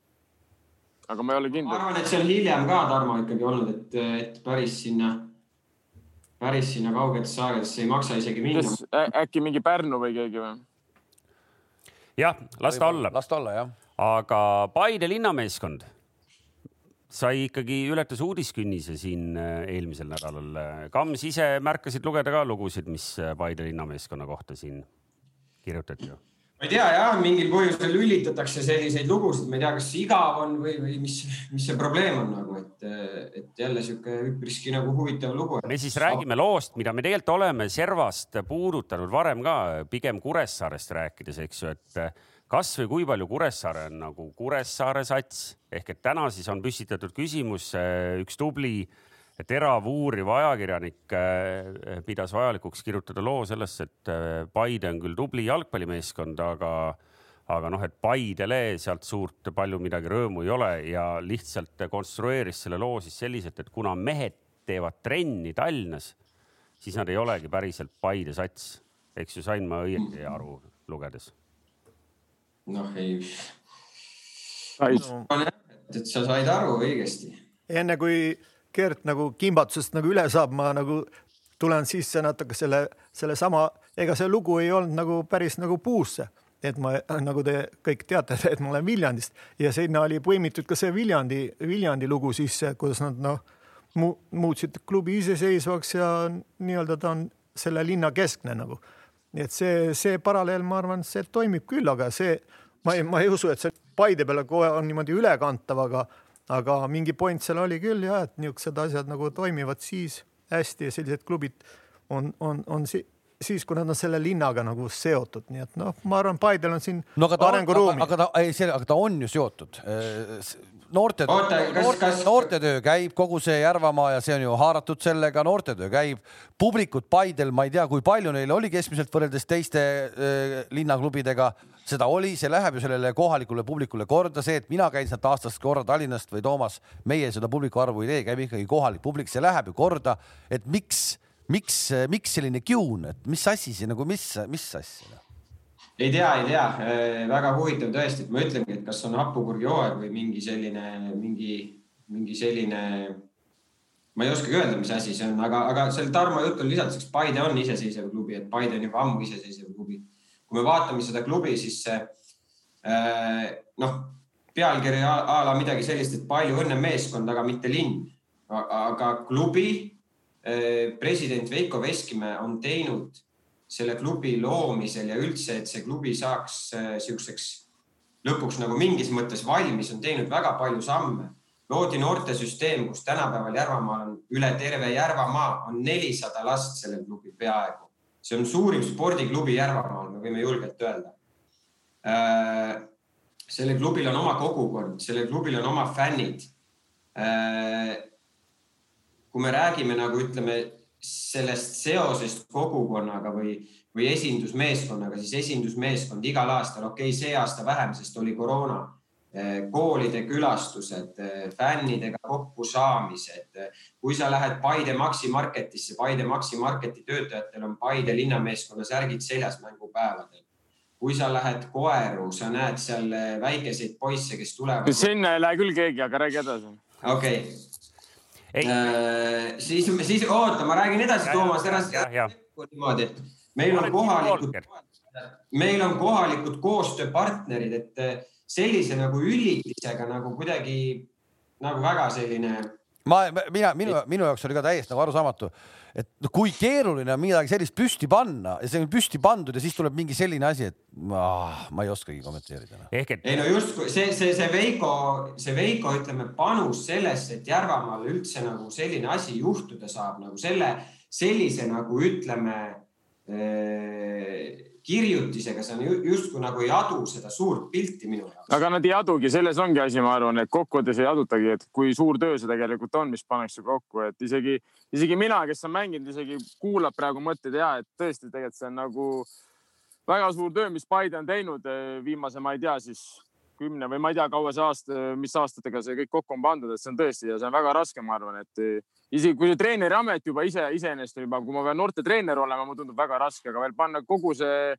aga ma ei ole kindel. ma arvan, et see on hiljem ka Tarmo ikkagi olnud, et, et päris sinna päris sinna kaugetesse aegadesse ei maksa isegi minna. äkki mingi Pärnu või keegi või? jah, las ta olla. las ta olla, jah. aga Paide linnameeskond sai ikkagi, ületas uudiskünnise siin äh, eelmisel nädalal. Kams ise märkasid lugeda ka lugusid, mis äh, Paide linnameeskonna kohta siin kirjutati ju ma ei tea jah, mingil põhjusel lülitatakse selliseid lugusid, ma ei tea, kas igav on või, või mis, mis see probleem on nagu, et, et jälle sihuke üpriski nagu huvitav lugu. me siis räägime loost, mida me tegelikult oleme servast puudutanud varem ka, pigem Kuressaarest rääkides, eks ju, et kasvõi kui palju Kuressaare on nagu Kuressaare sats ehk et täna siis on püstitatud küsimus, üks tubli äh, terav uuriv ajakirjanik äh, pidas vajalikuks kirjutada loo sellest, et äh, Paide on küll tubli jalgpallimeeskond, aga, aga noh, et Paidele sealt suurt palju midagi rõõmu ei ole ja lihtsalt konstrueeris selle loo siis selliselt, et kuna mehed teevad trenni Tallinnas, siis nad ei olegi päriselt Paide sats. eks ju, sain ma õieti aru lugedes? noh, ei. et sa said aru õigesti. enne kui Gert nagu kimbatusest nagu üle saab, ma nagu tulen sisse natuke selle, sellesama, ega see lugu ei olnud nagu päris nagu puusse, et ma, nagu te kõik teate, <laughs> et ma olen Viljandist ja sinna oli põimitud ka see Viljandi, Viljandi lugu sisse, kuidas nad noh mu,, muutsid klubi iseseisvaks ja nii-öelda ta on selle linna keskne nagu. nii et see, see paralleel, ma arvan, see toimib küll, aga see, ma ei, ma ei usu, et see Paide peale kohe on niimoodi ülekantav, aga aga mingi point seal oli küll ja et niisugused asjad nagu toimivad siis hästi ja sellised klubid on, on, on si siis, kui nad on selle linnaga nagu seotud, nii et noh, ma arvan, Paidel on siin no, arenguruumi. aga ta, ei, see, aga ta on ju seotud noorte, noorte, noortetöö käib, kogu see Järvamaa ja see on ju haaratud sellega, noortetöö käib. publikut Paidel, ma ei tea, kui palju neil oli keskmiselt võrreldes teiste äh, linnaklubidega, seda oli, see läheb ju sellele kohalikule publikule korda, see, et mina käin sealt aastast korra Tallinnast või Toomas, meie seda publiku arvu ei tee, käib ikkagi kohalik publik, see läheb ju korda, et miks miks, miks selline kiun, et mis asi see nagu, mis, mis asja? ei tea, ei tea, väga huvitav tõesti, et ma ütlengi, et kas on hapukurgihooaeg või mingi selline, mingi, mingi selline. ma ei oskagi öelda, mis asi see on, aga, aga seal Tarmo jutul lisanduseks Paide on iseseisev klubi, et Paide on juba ammu iseseisev klubi. kui me vaatame seda klubi, siis see äh, noh, pealkiri a a la midagi sellist, et palju õnne meeskond, aga mitte linn. aga klubi president Veiko Veskimäe on teinud selle klubi loomisel ja üldse, et see klubi saaks äh, siukseks lõpuks nagu mingis mõttes valmis, on teinud väga palju samme. loodi noortesüsteem, kus tänapäeval Järvamaal on üle terve Järvamaa on nelisada last sellel klubil peaaegu. see on suurim spordiklubi Järvamaal, me võime julgelt öelda. sellel klubil on oma kogukond, sellel klubil on oma fännid. Kui me räägime nagu ütleme sellest seosest kogukonnaga või, või esindusmeeskonnaga, siis esindusmeeskond igal aastal, okei okay,, see aasta vähem, sest oli koroona, koolide külastused, fännidega kokkusaamised. kui sa lähed Paide Maxi Marketisse, Paide Maxi Marketi töötajatel on Paide linnameeskonna särgid seljas mängupäevadel. kui sa lähed Koeru, sa näed seal väikeseid poisse, kes tulevad. sinna ei lähe küll keegi, aga räägi edasi. okei okay. Äh, siis, siis oota, ma räägin edasi, Toomas, ära niimoodi, et meil on kohalikud, meil on kohalikud koostööpartnerid, et sellise nagu üllitisega nagu kuidagi nagu väga selline ma, mina, minu, minu jaoks oli ka täiesti nagu arusaamatu, et no kui keeruline on midagi sellist püsti panna ja see on püsti pandud ja siis tuleb mingi selline asi, et ma, ma ei oskagi kommenteerida. ehk et ei no justkui see, see, see Veiko, see Veiko, ütleme, panus sellesse, et Järvamaal üldse nagu selline asi juhtuda saab nagu selle, sellise nagu ütleme eh, kirjutisega, see on ju- justkui nagu ei adu seda suurt pilti minu jaoks. aga nad ei adugi, selles ongi asi, ma arvan, et kokkuvõttes ei adutagi, et kui suur töö see tegelikult on, mis pannakse kokku, et isegi, isegi mina, kes on mänginud, isegi kuulab praegu mõtteid ja et tõesti tegelikult see on nagu väga suur töö, mis Paide on teinud eh, viimase, ma ei tea siis kümne või ma ei tea, kaua see aasta, mis aastatega see kõik kokku on pandud, et see on tõesti ja see on väga raske, ma arvan, et eh, isegi kui see treeneri amet juba ise iseenesest juba, kui ma pean noorte treener olema, mulle tundub väga raske, aga veel panna kogu see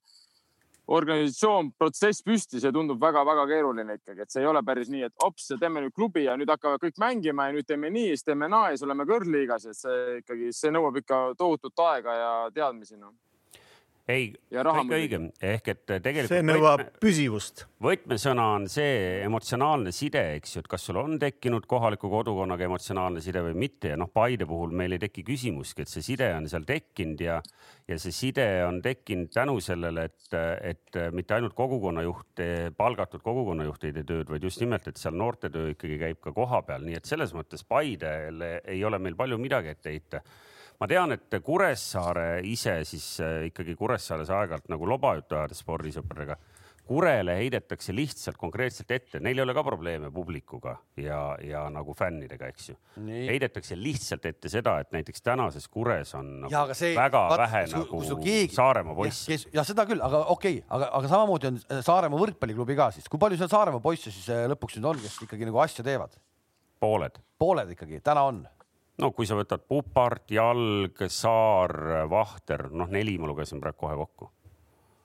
organisatsioon, protsess püsti, see tundub väga-väga keeruline ikkagi, et see ei ole päris nii, et ops, teeme nüüd klubi ja nüüd hakkavad kõik mängima ja nüüd teeme nii, siis teeme naa ja siis oleme kõrgliigas, et see ikkagi, see nõuab ikka tohutut aega ja teadmisi noh. ei, kõik õige, ehk et tegelikult see nõuab püsivust. võtmesõna on see emotsionaalne side, eks ju, et kas sul on tekkinud kohaliku kodukonnaga emotsionaalne side või mitte. Ja noh, Paide puhul meil ei teki küsimustki, et see side on seal tekkinud ja ja see side on tekkinud tänu sellele, et, et mitte ainult kogukonnajuht, palgatud kogukonnajuht ei tee tööd, vaid just nimelt, et seal noortetöö ikkagi käib ka kohapeal, nii et selles mõttes Paidele ei ole meil palju midagi ette heita ma tean, et Kuressaare ise siis äh, ikkagi Kuressaares aeg-ajalt nagu lobajuttu ajades spordisõpradega, Kurele heidetakse lihtsalt konkreetselt ette, neil ei ole ka probleeme publikuga ja, ja nagu fännidega, eks ju. Heidetakse lihtsalt ette seda, et näiteks tänases Kures on nagu ja see väga vaat, vähe su- nagu su keegi- Saaremaa poisse. ja seda küll, aga okei okay,, aga, aga samamoodi on Saaremaa võrkpalliklubi ka siis, kui palju seal Saaremaa poisse siis äh, lõpuks nüüd on, kes ikkagi nagu asja teevad? pooled. pooled ikkagi täna on. No kui sa võtad Pupart, Jalg, Saar, Vahter, noh, neli ma lugesin praegu kohe kokku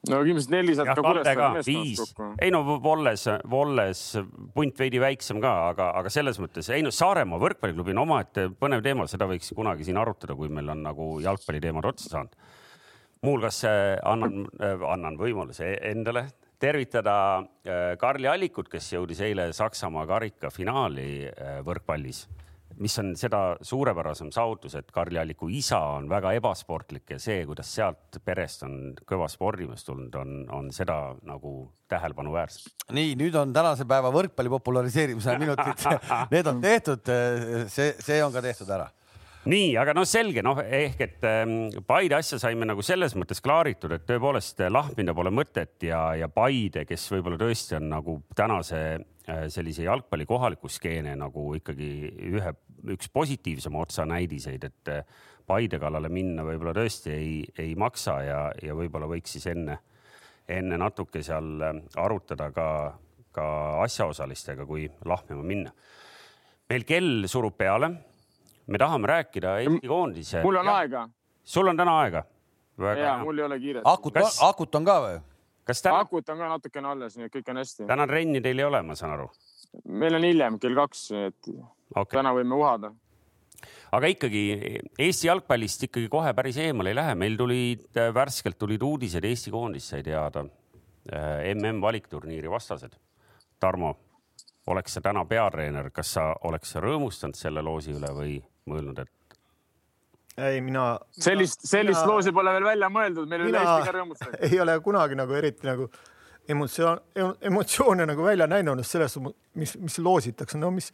no kindlasti neli saab ka Kuressaare meeskonnast, kokku. ei no Volles, Volles punt veidi väiksem ka, aga, aga selles mõttes ei no Saaremaa võrkpalliklubi on omaette põnev teema, seda võiks kunagi siin arutada, kui meil on nagu jalgpalliteemad otsa saanud. muuhulgas äh, annan, annan võimaluse endale tervitada äh, Karli Allikut, kes jõudis eile Saksamaa karikafinaali äh, võrkpallis mis on seda suurepärasem saavutus, et Karli Alliku isa on väga ebasportlik ja see, kuidas sealt perest on kõva spordimees tulnud, on, on seda nagu tähelepanuväärselt. nii, nüüd on tänase päeva võrkpalli populariseerimise minutid, <laughs> need on tehtud, see, see on ka tehtud ära. nii, aga noh, selge, noh ehk et ähm, Paide asja saime nagu selles mõttes klaaritud, et tõepoolest lahmida pole mõtet ja, ja Paide, kes võib-olla tõesti on nagu tänase sellise jalgpalli kohaliku skeene nagu ikkagi ühe, üks positiivsema otsa näidiseid, et äh, Paide kallale minna võib-olla tõesti ei, ei maksa ja, ja võib-olla võiks siis enne, enne natuke seal äh, arutada ka, ka asjaosalistega, kui lahmima minna. meil kell surub peale me tahame rääkida Eesti koondise. mul on aega. sul on täna aega? ja mul ei ole kiiret. akut Kas..., akut on ka või? Kas täna? akut on ka natukene alles, nii et kõik on hästi. täna trenni teil ei ole, ma saan aru? meil on hiljem kell kaks, et okay. täna võime uhada aga ikkagi Eesti jalgpallist ikkagi kohe päris eemale ei lähe, meil tulid värskelt tulid uudised, Eesti koondis sai teada mm valikturniiri vastased. Tarmo, oleks sa täna peatreener, kas sa oleks rõõmustanud selle loosi üle või mõelnud, et ei, mina. sellist, sellist mina, loosi pole veel välja mõeldud, meil üle Eesti ka rõõmustada. <laughs> ei ole kunagi nagu eriti nagu emotsioon, emotsioone nagu välja näinud sellest, mis, mis loositakse, no mis,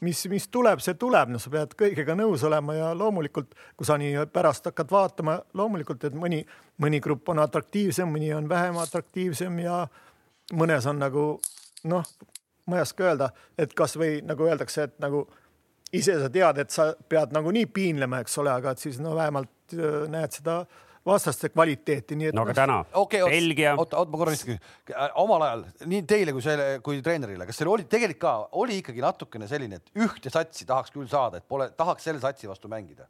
mis, mis tuleb, see tuleb, no sa pead kõigega nõus olema ja loomulikult, kui sa nii pärast hakkad vaatama, loomulikult, et mõni, mõni grupp on atraktiivsem, mõni on vähem atraktiivsem ja mõnes on nagu noh, ma ei oska öelda, et kasvõi nagu öeldakse, et nagu ise sa tead, et sa pead nagunii piinlema, eks ole, aga et siis no vähemalt äh, näed seda vastaste kvaliteeti, nii et. no aga noh, täna okay, Belgia. oota, oota, ma korra lihtsalt küsin. Äh, omal ajal nii teile kui selle, kui treenerile, kas teil oli tegelikult ka, oli ikkagi natukene selline, et ühte satsi tahaks küll saada, et pole, tahaks selle satsi vastu mängida.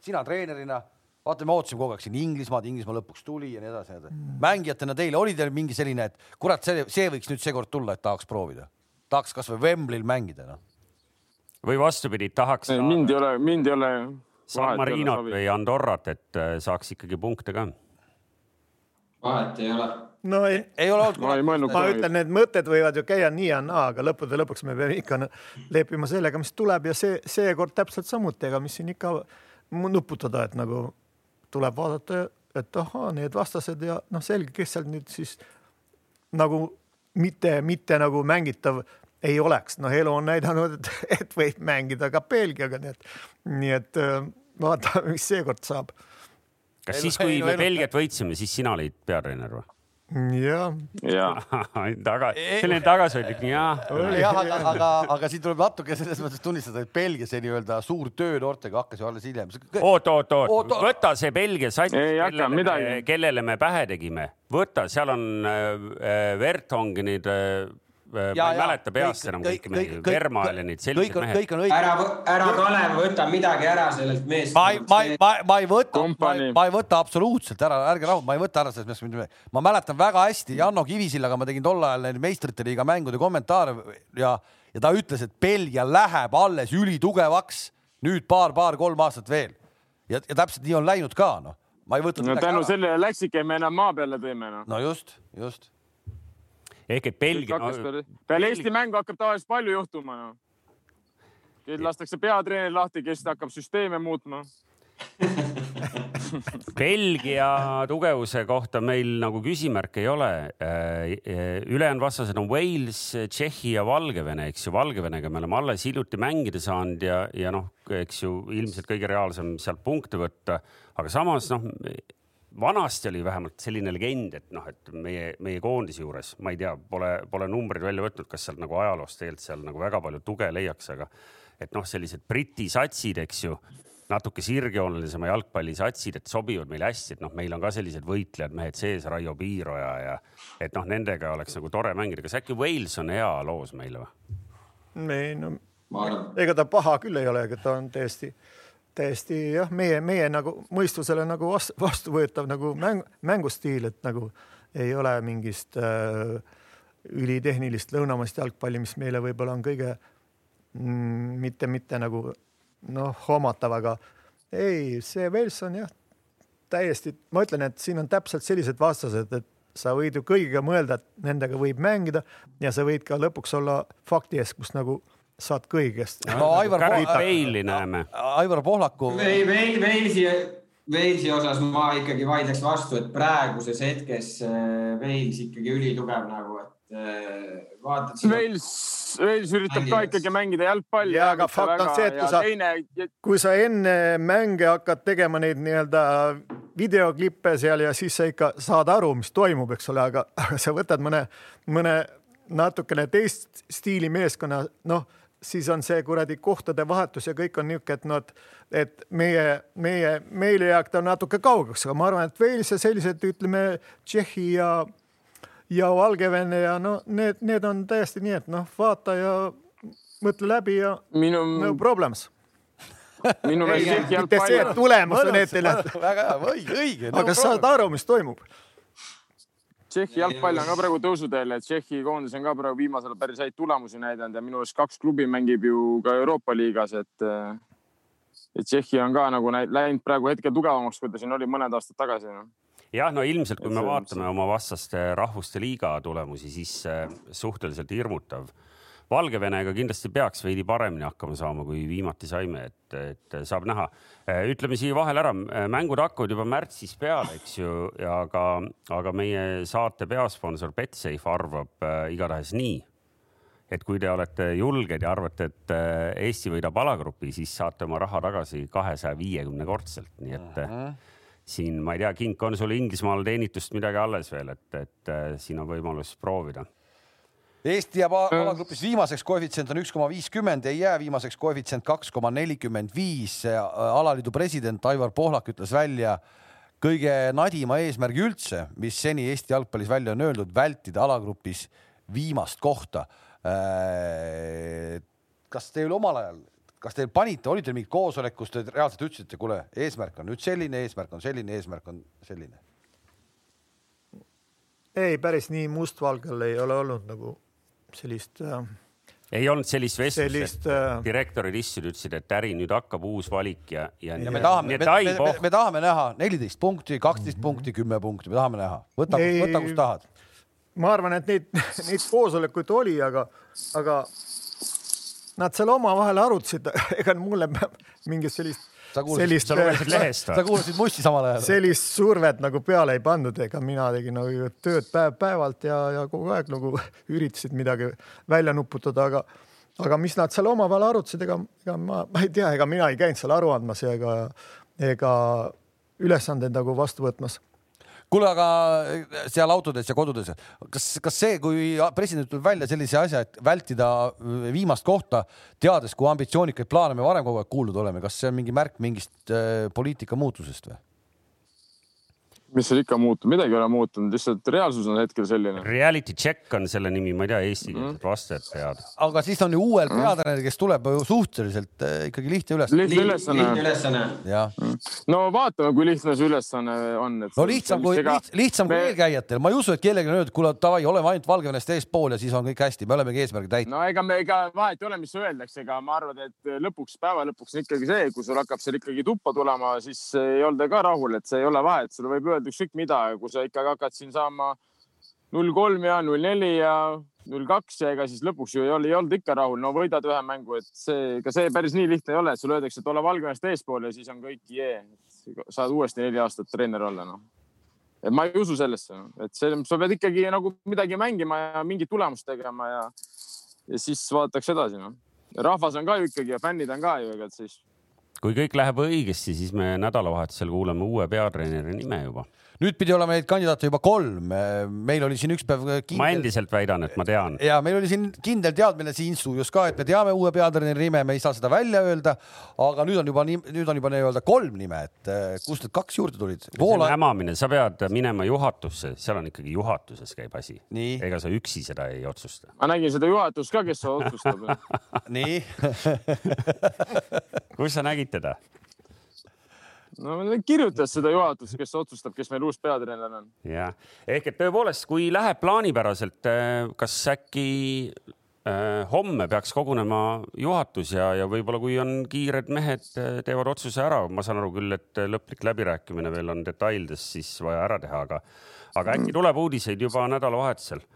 sina treenerina, vaata, me ootasime kogu aeg siin Inglismaad, Inglismaa lõpuks tuli ja nii edasi, nii edasi mm.. mängijatena teile oli teil mingi selline, et kurat, see, see võiks nüüd seekord tulla, et tahaks proovida, tahaks kasvõi Wembley'l mängida, noh või vastupidi, tahaks. mind ei ole, mind ei ole. San Marinot või Andorrat, et äh, saaks ikkagi punkte ka. vahet ei ole. no ei, ei ole olnud. ma ei mõelnud. ma ütlen, need mõtted võivad ju käia nii ja naa, aga lõppude lõpuks me peame ikka leppima sellega, mis tuleb ja see seekord täpselt samuti, ega mis siin ikka nuputada, et nagu tuleb vaadata, et ahaa, need vastased ja noh, selge, kes seal nüüd siis nagu mitte, mitte nagu mängitav ei oleks, noh, elu on näidanud, et, <laughs> et võib mängida ka Belgiaga, nii et, nii et äh, vaatame, mis seekord saab. kas siis, kui me Belgiat võitsime, siis sina olid peatreener või? jah. taga, selline tagasihoidlik jah. jah, aga, aga, aga siin tuleb natuke selles mõttes tunnistada, et Belgia see nii-öelda suur töö noortega hakkas ju alles hiljem. oot, oot, oot, võta see Belgia sats, kellele, kellele me pähe tegime, võta, seal on äh, Vertongenid äh, Äh, ma ei mäleta peast enam kõiki mehi, Vermael ja neid sellised mehed. kõik on õige. ära, ära Kalev võta midagi ära sellelt meest. ma ei, ma ei, ma, ma ei võta, ma ei võta absoluutselt ära, ärge rahu, ma ei võta ära sellest meest. ma mäletan väga hästi Janno Kivisillaga ma tegin tol ajal neid meistrite liiga mängude kommentaare ja, ja ta ütles, et Belgia läheb alles ülitugevaks nüüd paar-paar-kolm aastat veel. ja, ja täpselt nii on läinud ka, noh. ma ei võta. no tänu sellele läksidki me enam maa peale tõime, noh. no just, just ehk et Belgia peale, peale Eesti mängu hakkab tavaliselt palju juhtuma no.. lastakse peatreener lahti, kes hakkab süsteeme muutma <laughs> Belgia tugevuse kohta meil nagu küsimärke ei ole. Äh, ülejäänud vastased on Wales, Tšehhi ja Valgevene, eks ju. Valgevenega me oleme alles hiljuti mängida saanud ja, ja noh, eks ju ilmselt kõige reaalsem sealt punkte võtta, aga samas noh vanasti oli vähemalt selline legend, et noh, et meie, meie koondise juures, ma ei tea, pole, pole numbreid välja võtnud, kas sealt nagu ajaloost tegelikult seal nagu väga palju tuge leiaks, aga et noh, sellised Briti satsid, eks ju, natuke sirgjoonelisema jalgpallisatsid, et sobivad meile hästi, et noh, meil on ka sellised võitlejad mehed sees, Raio Piiroja ja et noh, nendega oleks nagu tore mängida. kas äkki Wales on hea loos meile või? ei no, ega ta paha küll ei ole, ega ta on täiesti täiesti jah, meie, meie nagu mõistusele nagu vastu, vastuvõetav nagu mäng, mängustiil, et nagu ei ole mingist äh, ülitehnilist lõunamaist jalgpalli, mis meile võib-olla on kõige mm, mitte, mitte nagu noh, hoomatav, aga ei, see Wales on jah, täiesti, ma ütlen, et siin on täpselt sellised vastased, et sa võid ju kõigiga mõelda, et nendega võib mängida ja sa võid ka lõpuks olla fakti ees, kus nagu saad kõigest. no Aivar Peili näeme. Aivar Pohlaku. Veilsi, Veilsi osas ma ikkagi vaidleks vastu, et praeguses hetkes Veils äh, ikkagi ülitugev nagu, et äh, vaatad. Veils, Veils üritab ka ikkagi mängida jalgpalli. ja, aga fakt on see, et kui sa, teine... kui sa enne mänge hakkad tegema neid nii-öelda videoklippe seal ja siis sa ikka saad aru, mis toimub, eks ole, aga, aga <laughs> sa võtad mõne, mõne natukene teist stiili meeskonna, noh siis on see kuradi kohtade vahetus ja kõik on niisugune, et noh, et, et meie, meie, meile jääb ta natuke kaugeks, aga ma arvan, et veel see sellised, ütleme, Tšehhi ja, ja Valgevene ja no need, need on täiesti nii, et noh, vaata ja mõtle läbi ja minu no problems minu meelest Tšehhi mitte see, et jalgpall, tulemus on ette nähtud, väga hea, õige, õige. aga saad aru, mis toimub? Tšehhi jalgpall on ka praegu tõusuteel, et Tšehhi koondis on ka praegu viimasel ajal päris häid tulemusi näidanud ja minu arust kaks klubi mängib ju ka Euroopa liigas, et et Tšehhi on ka nagu läinud praegu hetkel tugevamaks, kui ta siin oli mõned aastad tagasi no.. jah, no ilmselt, kui me vaatame oma vastaste rahvuste liiga tulemusi, siis äh, suhteliselt hirmutav. Valgevenega kindlasti peaks veidi paremini hakkama saama, kui viimati saime, et, et saab näha. ütleme siia vahele ära, mängud hakkavad juba märtsis peale, eks ju, aga, aga meie saate peasponsor Betsafe arvab äh, igatahes nii, et kui te olete julged ja arvate, et äh, Eesti võidab alagrupi, siis saate oma raha tagasi kahesaja viiekümne kordselt, nii et äh, siin ma ei tea, Kink, on sul Inglismaal teenitust midagi alles veel, et, et siin on võimalus proovida. Eesti jääb a- alagrupis viimaseks, koefitsient on üks koma viiskümmend, ei jää viimaseks, koefitsient kaks koma nelikümmend viis. alaliidu president Aivar Pohlak ütles välja kõige nadima eesmärgi üldse, mis seni Eesti jalgpallis välja on öeldud, vältida alagrupis viimast kohta. kas teil omal ajal, kas teil panite, oli teil mingi koosolek, kus te reaalselt ütlesite, kuule, eesmärk on nüüd selline, eesmärk on selline, eesmärk on selline? ei, päris nii mustvalgel ei ole olnud nagu sellist äh,, ei olnud sellist vestlust, sellist et äh, direktorid istusid, ütlesid, et äri nüüd hakkab uus valik ja, ja. ja me tahame, me, me, me, me tahame näha neliteist punkti, kaksteist punkti, kümme punkti, me tahame näha, võta, võta, kust tahad. ma arvan, et neid, <laughs> neid koosolekuid oli, aga, aga nad seal omavahel arutasid, <laughs> ega mulle mingit sellist, Sa sellist sa, kuulasid Mussi samal ajal? sellist survet nagu peale ei pandud, ega mina tegin nagu tööd päev-päevalt ja, ja kogu aeg nagu <laughs> üritasid midagi välja nuputada, aga aga mis nad seal omavahel arutasid, ega, ega ma, ma ei tea, ega mina ei käinud seal aru andmas ega, ega ülesandeid nagu vastu võtmas kuule, aga seal autodes ja kodudes, kas, kas see, kui president tuleb välja sellise asja, et vältida viimast kohta, teades, kui ambitsioonikaid plaane me varem kogu aeg kuulnud oleme, kas see on mingi märk mingist äh, poliitika muutusest või? Mis seal ikka muutub, midagi ei ole muutunud, lihtsalt reaalsus on hetkel selline. Reality check on selle nimi, ma ei tea, eestikeelset vastajat pead. aga siis on ju uuel peatreeneril, kes tuleb ju suhteliselt äh, ikkagi lihtne üles. lihtne ülesanne lihtne. ülesanne. jah, no vaatame, kui lihtne see ülesanne on. no lihtsam kui, lihtsam kui eelkäijatel, ma ei usu, et kellelgi on öeldud, kuule davai, oleme ainult Valgevenest eespool ja siis on kõik hästi, me olemegi eesmärgi täitnud. no ega me, ega vahet ei ole, mis öeldakse, ega ma arvan, et lõpuks, päeva lõpuks on ikkagi see, kui sul hakkab seal ikkagi tuppa tulema, siis ei olda ka rahul, et see ei ole vahet, sulle võib öelda ükskõik mida, kui sa ikkagi hakkad siin saama null kolm ja null neli ja null kaks ja ega siis lõpuks ju ei olnud, ei olnud ikka rahul, no võidad ühe mängu, et see, ega see päris nii lihtne ei ole, et sulle öeldakse, et ole Valgevenest eespool ja siis on kõik jee, saad uuesti neli aastat treener olla, noh. Et ma ei usu sellesse, et see, sa pead ikkagi nagu midagi mängima ja mingit tulemust tegema ja, ja siis vaadatakse edasi, noh. rahvas on ka ju ikkagi ja fännid on ka ju, ega siis kui kõik läheb õigesti, siis me nädalavahetusel kuuleme uue peatreeneri nime juba. Nüüd pidi olema neid kandidaate juba kolm, meil oli siin üks päev ma kindel endiselt väidan, et ma tean. ja meil oli siin kindel teadmine siin stuudios ka, et me teame uue peatreeneri nime, me ei saa seda välja öelda. aga nüüd on juba nii, nüüd on juba nii-öelda kolm nime, et eh, kust need kaks juurde tulid? see on Voola, hämamine, sa pead minema juhatusse, seal on ikkagi juhatuses käib asi. ega sa üksi seda ei otsusta. ma nägin seda juhatust ka, kes otsustab. <laughs> nii <laughs> kus sa nägid teda? No kirjutas seda juhatust, kes otsustab, kes meil uus peatreener on. jah, ehk et tõepoolest, kui läheb plaanipäraselt, kas äkki äh, homme peaks kogunema juhatus ja, ja võib-olla kui on kiired mehed, teevad otsuse ära, ma saan aru küll, et lõplik läbirääkimine veel on detailides siis vaja ära teha, aga, aga äkki tuleb uudiseid juba nädalavahetusel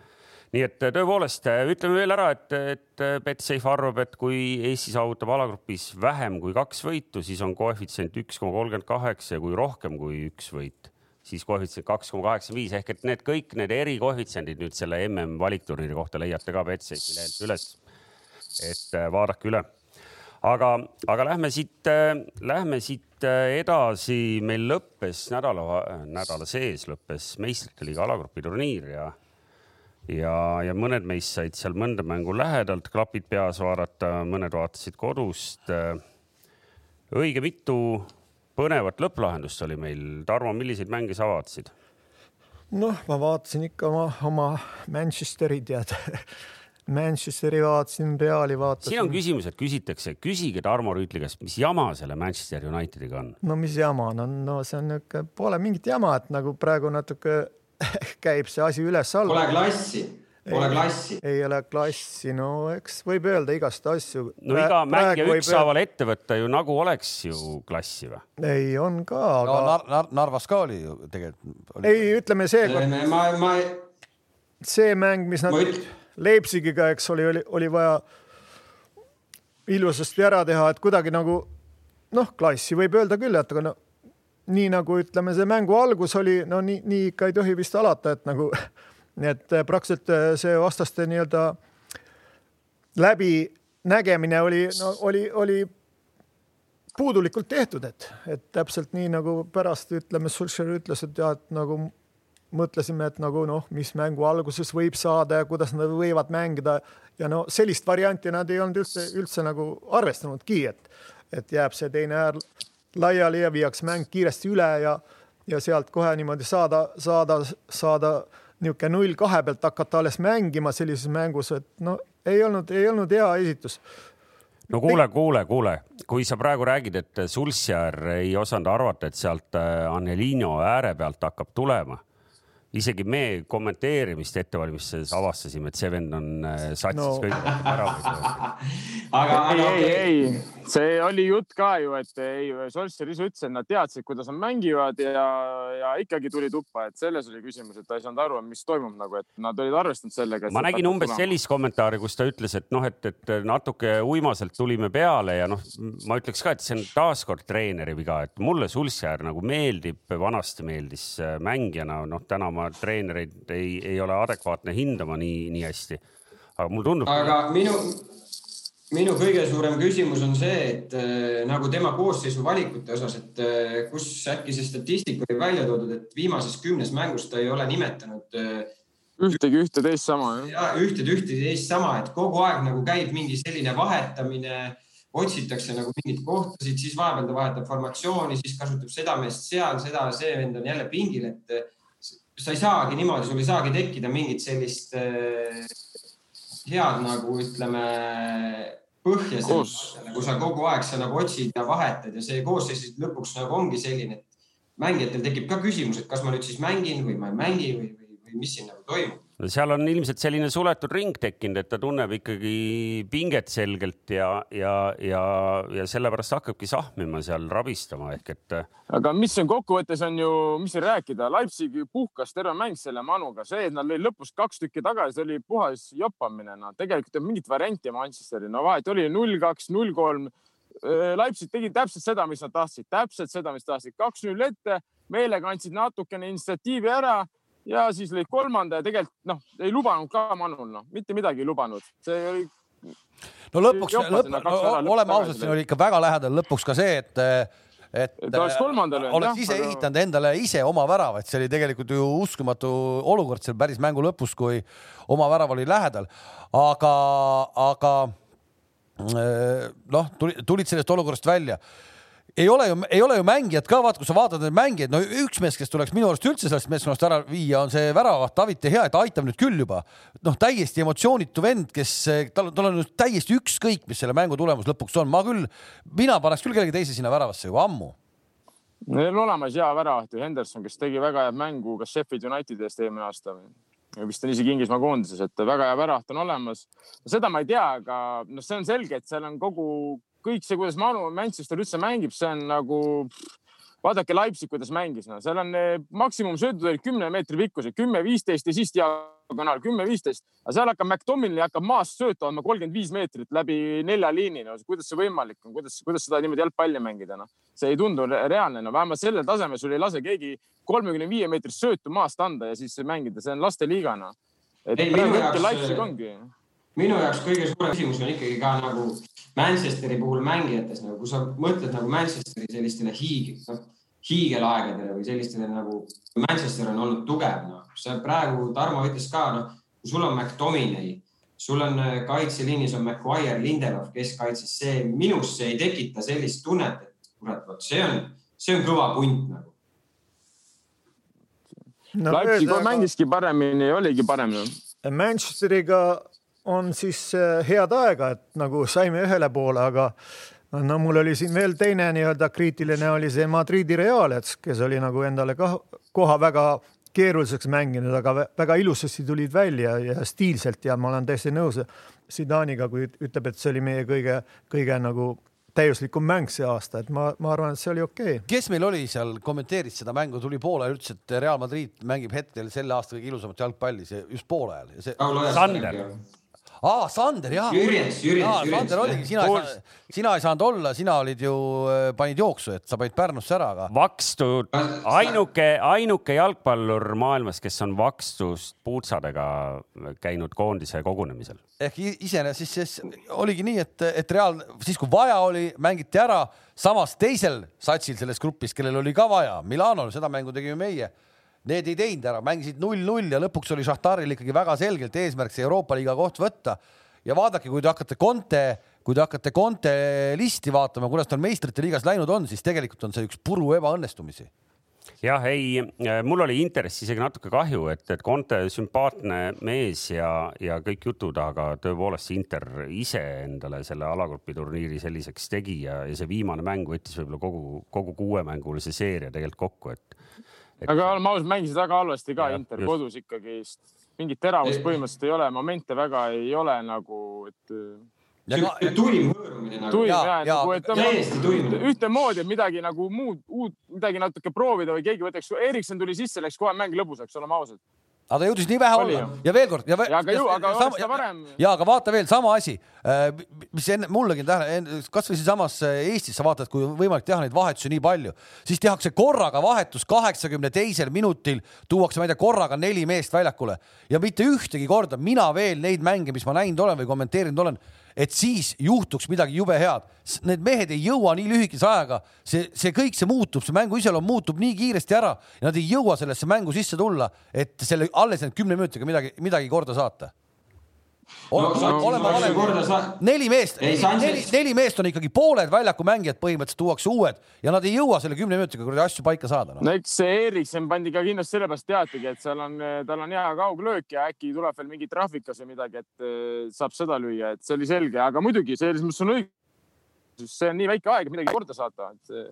nii et tõepoolest ütleme veel ära, et, et Betsafe arvab, et kui Eesti saavutab alagrupis vähem kui kaks võitu, siis on koefitsient üks koma kolmkümmend kaheksa ja kui rohkem kui üks võit, siis koefitsient kaks koma kaheksakümmend viis ehk et need kõik need erikoefitsiendid nüüd selle mm valikturniiri kohta leiate ka Betsafe'i lehelt üles. et äh, vaadake üle. aga, aga lähme siit, lähme siit äh, edasi, meil lõppes nädala, nädala sees lõppes meistrite liiga alagrupi turniir ja ja, ja mõned meist said seal mõnda mängu lähedalt klapid peas vaadata, mõned vaatasid kodust. õige mitu põnevat lõpplahendust oli meil. Tarmo, milliseid mänge sa vaatasid? noh, ma vaatasin ikka oma, oma Manchesteri tead, Manchesteri vaatasin, Reali vaatasin. siin on küsimus, et küsitakse, küsige Tarmo Rüütli käest, mis jama selle Manchester Unitediga on? no mis jama on, no see on niisugune, pole mingit jama, et nagu praegu natuke käib see asi üles-alla. Pole klassi, pole klassi. ei ole klassi, no eks võib öelda igast asju. no iga mängija ükshaaval ette võtta ju nagu oleks ju klassi või? ei, on ka, aga aga no, Nar. Nar Narvas ka oli ju tegelikult. ei, ütleme seekord, ma, ma, see mäng, mis nad ma üt- Leipzigiga, eks oli, oli, oli vaja ilusasti ära teha, et kuidagi nagu noh, klassi võib öelda küll, et aga no nii nagu ütleme, see mängu algus oli, no nii, nii ikka ei tohi vist alata, et nagu, et praktiliselt see vastaste nii-öelda läbinägemine oli no,, oli, oli puudulikult tehtud, et, et täpselt nii nagu pärast ütleme, Sulcher ütles, et jah, et nagu mõtlesime, et nagu noh, mis mängu alguses võib saada ja kuidas nad võivad mängida. Ja no sellist varianti nad ei olnud üldse, üldse nagu arvestanudki, et, et jääb see teine äär laiali ja viiakse mäng kiiresti üle ja, ja sealt kohe niimoodi saada, saada, saada niisugune null kahe pealt hakata alles mängima sellises mängus, et no ei olnud, ei olnud hea esitus. No kuule, kuule, kuule, kui sa praegu räägid, et Sulsjär ei osanud arvata, et sealt äh, Anelino ääre pealt hakkab tulema isegi me kommenteerimist ette valmistades avastasime, et see vend on äh, satsis no. kõik ära. <laughs> aga, aga ei, ei, ei, see oli jutt ka ju, et ei, Solskjaer ise ütles, et nad teadsid, kuidas nad mängivad ja, ja ikkagi tuli tuppa, et selles oli küsimus, et ta ei saanud aru, mis toimub nagu, et nad olid arvestanud sellega. ma nägin umbes tulema. sellist kommentaari, kus ta ütles, et noh, et, et natuke uimaselt tulime peale ja noh, ma ütleks ka, et see on taaskord treeneri viga, et mulle Solskjaer nagu meeldib, vanasti meeldis äh, mängijana, noh, täna ma oma treenereid ei, ei ole adekvaatne hindama nii, nii hästi. aga mulle tundub. aga minu, minu kõige suurem küsimus on see, et äh, nagu tema koosseisu valikute osas, et äh, kus äkki see statistika oli välja toodud, et viimases kümnes mängus ta ei ole nimetanud äh, ühtegi ühte teist sama jah? ühte, ühte teist sama, et kogu aeg nagu käib mingi selline vahetamine, otsitakse nagu mingeid kohtasid, siis vahepeal ta vahetab formatsiooni, siis kasutab seda meest seal, seda, see vend on jälle pingil, et sa ei saagi niimoodi, sul ei saagi tekkida mingit sellist äh, head nagu ütleme põhja, kui sa kogu aeg sa nagu otsid ja vahetad ja see koosseis lõpuks nagu ongi selline, et mängijatel tekib ka küsimus, et kas ma nüüd siis mängin või ma ei mängi või, või, või mis siin nagu toimub seal on ilmselt selline suletud ring tekkinud, et ta tunneb ikkagi pinget selgelt ja, ja, ja, ja sellepärast hakkabki sahmima seal rabistama ehk et. aga mis on kokkuvõttes on ju, mis siin rääkida, Leipzig puhkas terve mäng selle Manuga, see, et nad lõid lõpus kaks tükki tagasi, oli puhas joppamine, no tegelikult ei olnud mingit varianti Manchesteri, no vahet oli null, kaks, null, kolm. Leipzig tegi täpselt seda, mis nad tahtsid, täpselt seda, mis tahtsid, kaks-null ette, meelega andsid natukene initsiatiivi ära ja siis lõid kolmanda ja tegelikult noh, ei lubanud ka Manul, noh, mitte midagi ei lubanud, see oli. no lõpuks, lõpp, no, oleme ausad, siin oli ikka väga lähedal lõpuks ka see, et et, et oleks kolmandal öelnud. oleks ise aga... ehitanud endale ise oma värava, et see oli tegelikult ju uskumatu olukord seal päris mängu lõpus, kui oma värav oli lähedal. aga, aga noh, tulid sellest olukorrast välja ei ole ju, ei ole ju mängijad ka, vaata, kui sa vaatad neid mängijaid, no üks mees, kes tuleks minu arust üldse sellest meeskonnast ära viia, on see väravaht Davite Hea, et aitab nüüd küll juba. noh, täiesti emotsioonitu vend, kes tal, tal on täiesti ükskõik, mis selle mängu tulemus lõpuks on, ma küll, mina paneks küll kellegi teise sinna väravasse juba ammu. Neil on olemas hea väravaht ju Henderson, kes tegi väga head mängu ka Sheffield Unitedi eest eelmine aasta vist on isegi Inglismaa koondises, et väga hea väravaht on olemas. seda ma ei tea, aga noh, see on selge, et seal on kogu kõik see, kuidas Manu Manchester üldse mängib, see on nagu vaadake Leipzig, kuidas mängis, no seal on eh, maksimumsöödud olid kümne meetri pikkused, kümme, viisteist ja siis diagonaal kümme, viisteist. aga seal hakkab McDominali hakkab maast söötu andma kolmkümmend viis meetrit läbi nelja liini. no kuidas see võimalik on, kuidas, kuidas seda niimoodi jalgpalli mängida, noh, see ei tundu reaalne, no vähemalt sellel tasemel sul ei lase keegi kolmekümne viie meetrist söötu maast anda ja siis mängida, see on lasteliiga, noh. et praegu hetkel Leipzig ongi minu jaoks kõige suurem küsimus on ikkagi ka nagu Manchesteri puhul mängijates nagu, kui sa mõtled nagu Manchesteri sellistele hiig-, noh, hiigelaegadele või sellistele nagu Manchester on olnud tugev, noh, sa praegu, Tarmo ütles ka, noh, kui sul on McDominay, sul on äh, kaitseliinis on McGuire, Lindelov keskkaitses, see minus see ei tekita sellist tunnet, et kurat, vot see on, see on kõva punt nagu no,. Leipzig aga... mängiski paremini, oligi parem. Manchesteriga on siis äh, head aega, et nagu saime ühele poole, aga no mul oli siin veel teine nii-öelda kriitiline oli see Madridi Real, et kes oli nagu endale ka koha väga keeruliseks mänginud, aga väga ilusasti tulid välja ja stiilselt ja ma olen täiesti nõus Zidane'iga, kui ütleb, et see oli meie kõige, kõige nagu täiuslikum mäng see aasta, et ma, ma arvan, et see oli okei okay.. kes meil oli seal, kommenteeris seda mängu, tuli poole ja ütles, et Real Madrid mängib hetkel selle aasta kõige ilusamat jalgpalli, see just poole ajal. Sander aa, Sander, jaa. Jürjens, Jürjens. Sander oligi, sina ei saanud, sina ei saanud olla, sina olid ju, äh, panid jooksu, et sa panid Pärnusse ära, aga. vakstud, ainuke, ainuke jalgpallur maailmas, kes on vakstust puutsadega käinud koondise kogunemisel. ehk iseenesest siis oligi nii, et, et Real siis, kui vaja oli, mängiti ära, samas teisel satsil selles grupis, kellel oli ka vaja, Milanol, seda mängu tegime meie Need ei teinud ära, mängisid null-null ja lõpuks oli Šahtaril ikkagi väga selgelt eesmärk see Euroopa liiga koht võtta. ja vaadake, kui te hakkate Conte, kui te hakkate Conte listi vaatama, kuidas tal meistrite liigas läinud on, siis tegelikult on see üks puru ebaõnnestumisi jah, ei, mul oli Interist isegi natuke kahju, et, et Conte sümpaatne mees ja, ja kõik jutud, aga tõepoolest Inter ise endale selle alagrupi turniiri selliseks tegi ja, ja see viimane mäng võttis võib-olla kogu, kogu kuuemängulise seeria tegelikult kokku, et.... aga oleme ausad, mängisid väga halvasti ka ja, Inter just. kodus ikkagi. mingit teravust põhimõtteliselt ei ole, momente väga ei ole nagu, et. tuim hõõrumine nagu. tuim ja, ja, nagu, et täiesti tuim. ühtemoodi, et midagi nagu muud, uut, midagi natuke proovida või keegi võtaks, Erikson tuli sisse, läks kohe mäng lõbusaks, oleme ausad aga ta jõudis nii vähe Oli, olla. ja veel kord ja, ja aga ju, aga oleks ta varem. ja aga vaata veel sama asi, äh, mis enne mullegi tähele, kasvõi siinsamas äh, Eestis sa vaatad, kui võimalik teha neid vahetusi nii palju, siis tehakse korraga vahetus kaheksakümne teisel minutil, tuuakse, ma ei tea, korraga neli meest väljakule. Ja mitte ühtegi korda mina veel neid mänge, mis ma näinud olen või kommenteerinud olen et siis juhtuks midagi jube head. Need mehed ei jõua nii lühikese ajaga, see, see kõik, see muutub, see mängu iseloom muutub nii kiiresti ära ja nad ei jõua sellesse mängu sisse tulla, et selle alles need kümne minutiga midagi, midagi korda saata oleme valed. neli meest, neli, neli meest on ikkagi pooled väljaku mängijad põhimõtteliselt tuuakse uued ja nad ei jõua selle kümne minutiga kuradi asju paika saada no.. no eks see Eriksen pandi ka kindlasti sellepärast teatigi, et seal on, tal on hea kauglöök ja äkki tuleb veel mingi trahvikas või midagi, et eh, saab seda lüüa, et see oli selge, aga muidugi selles mõttes on õige see on nii väike aeg, midagi korda saata.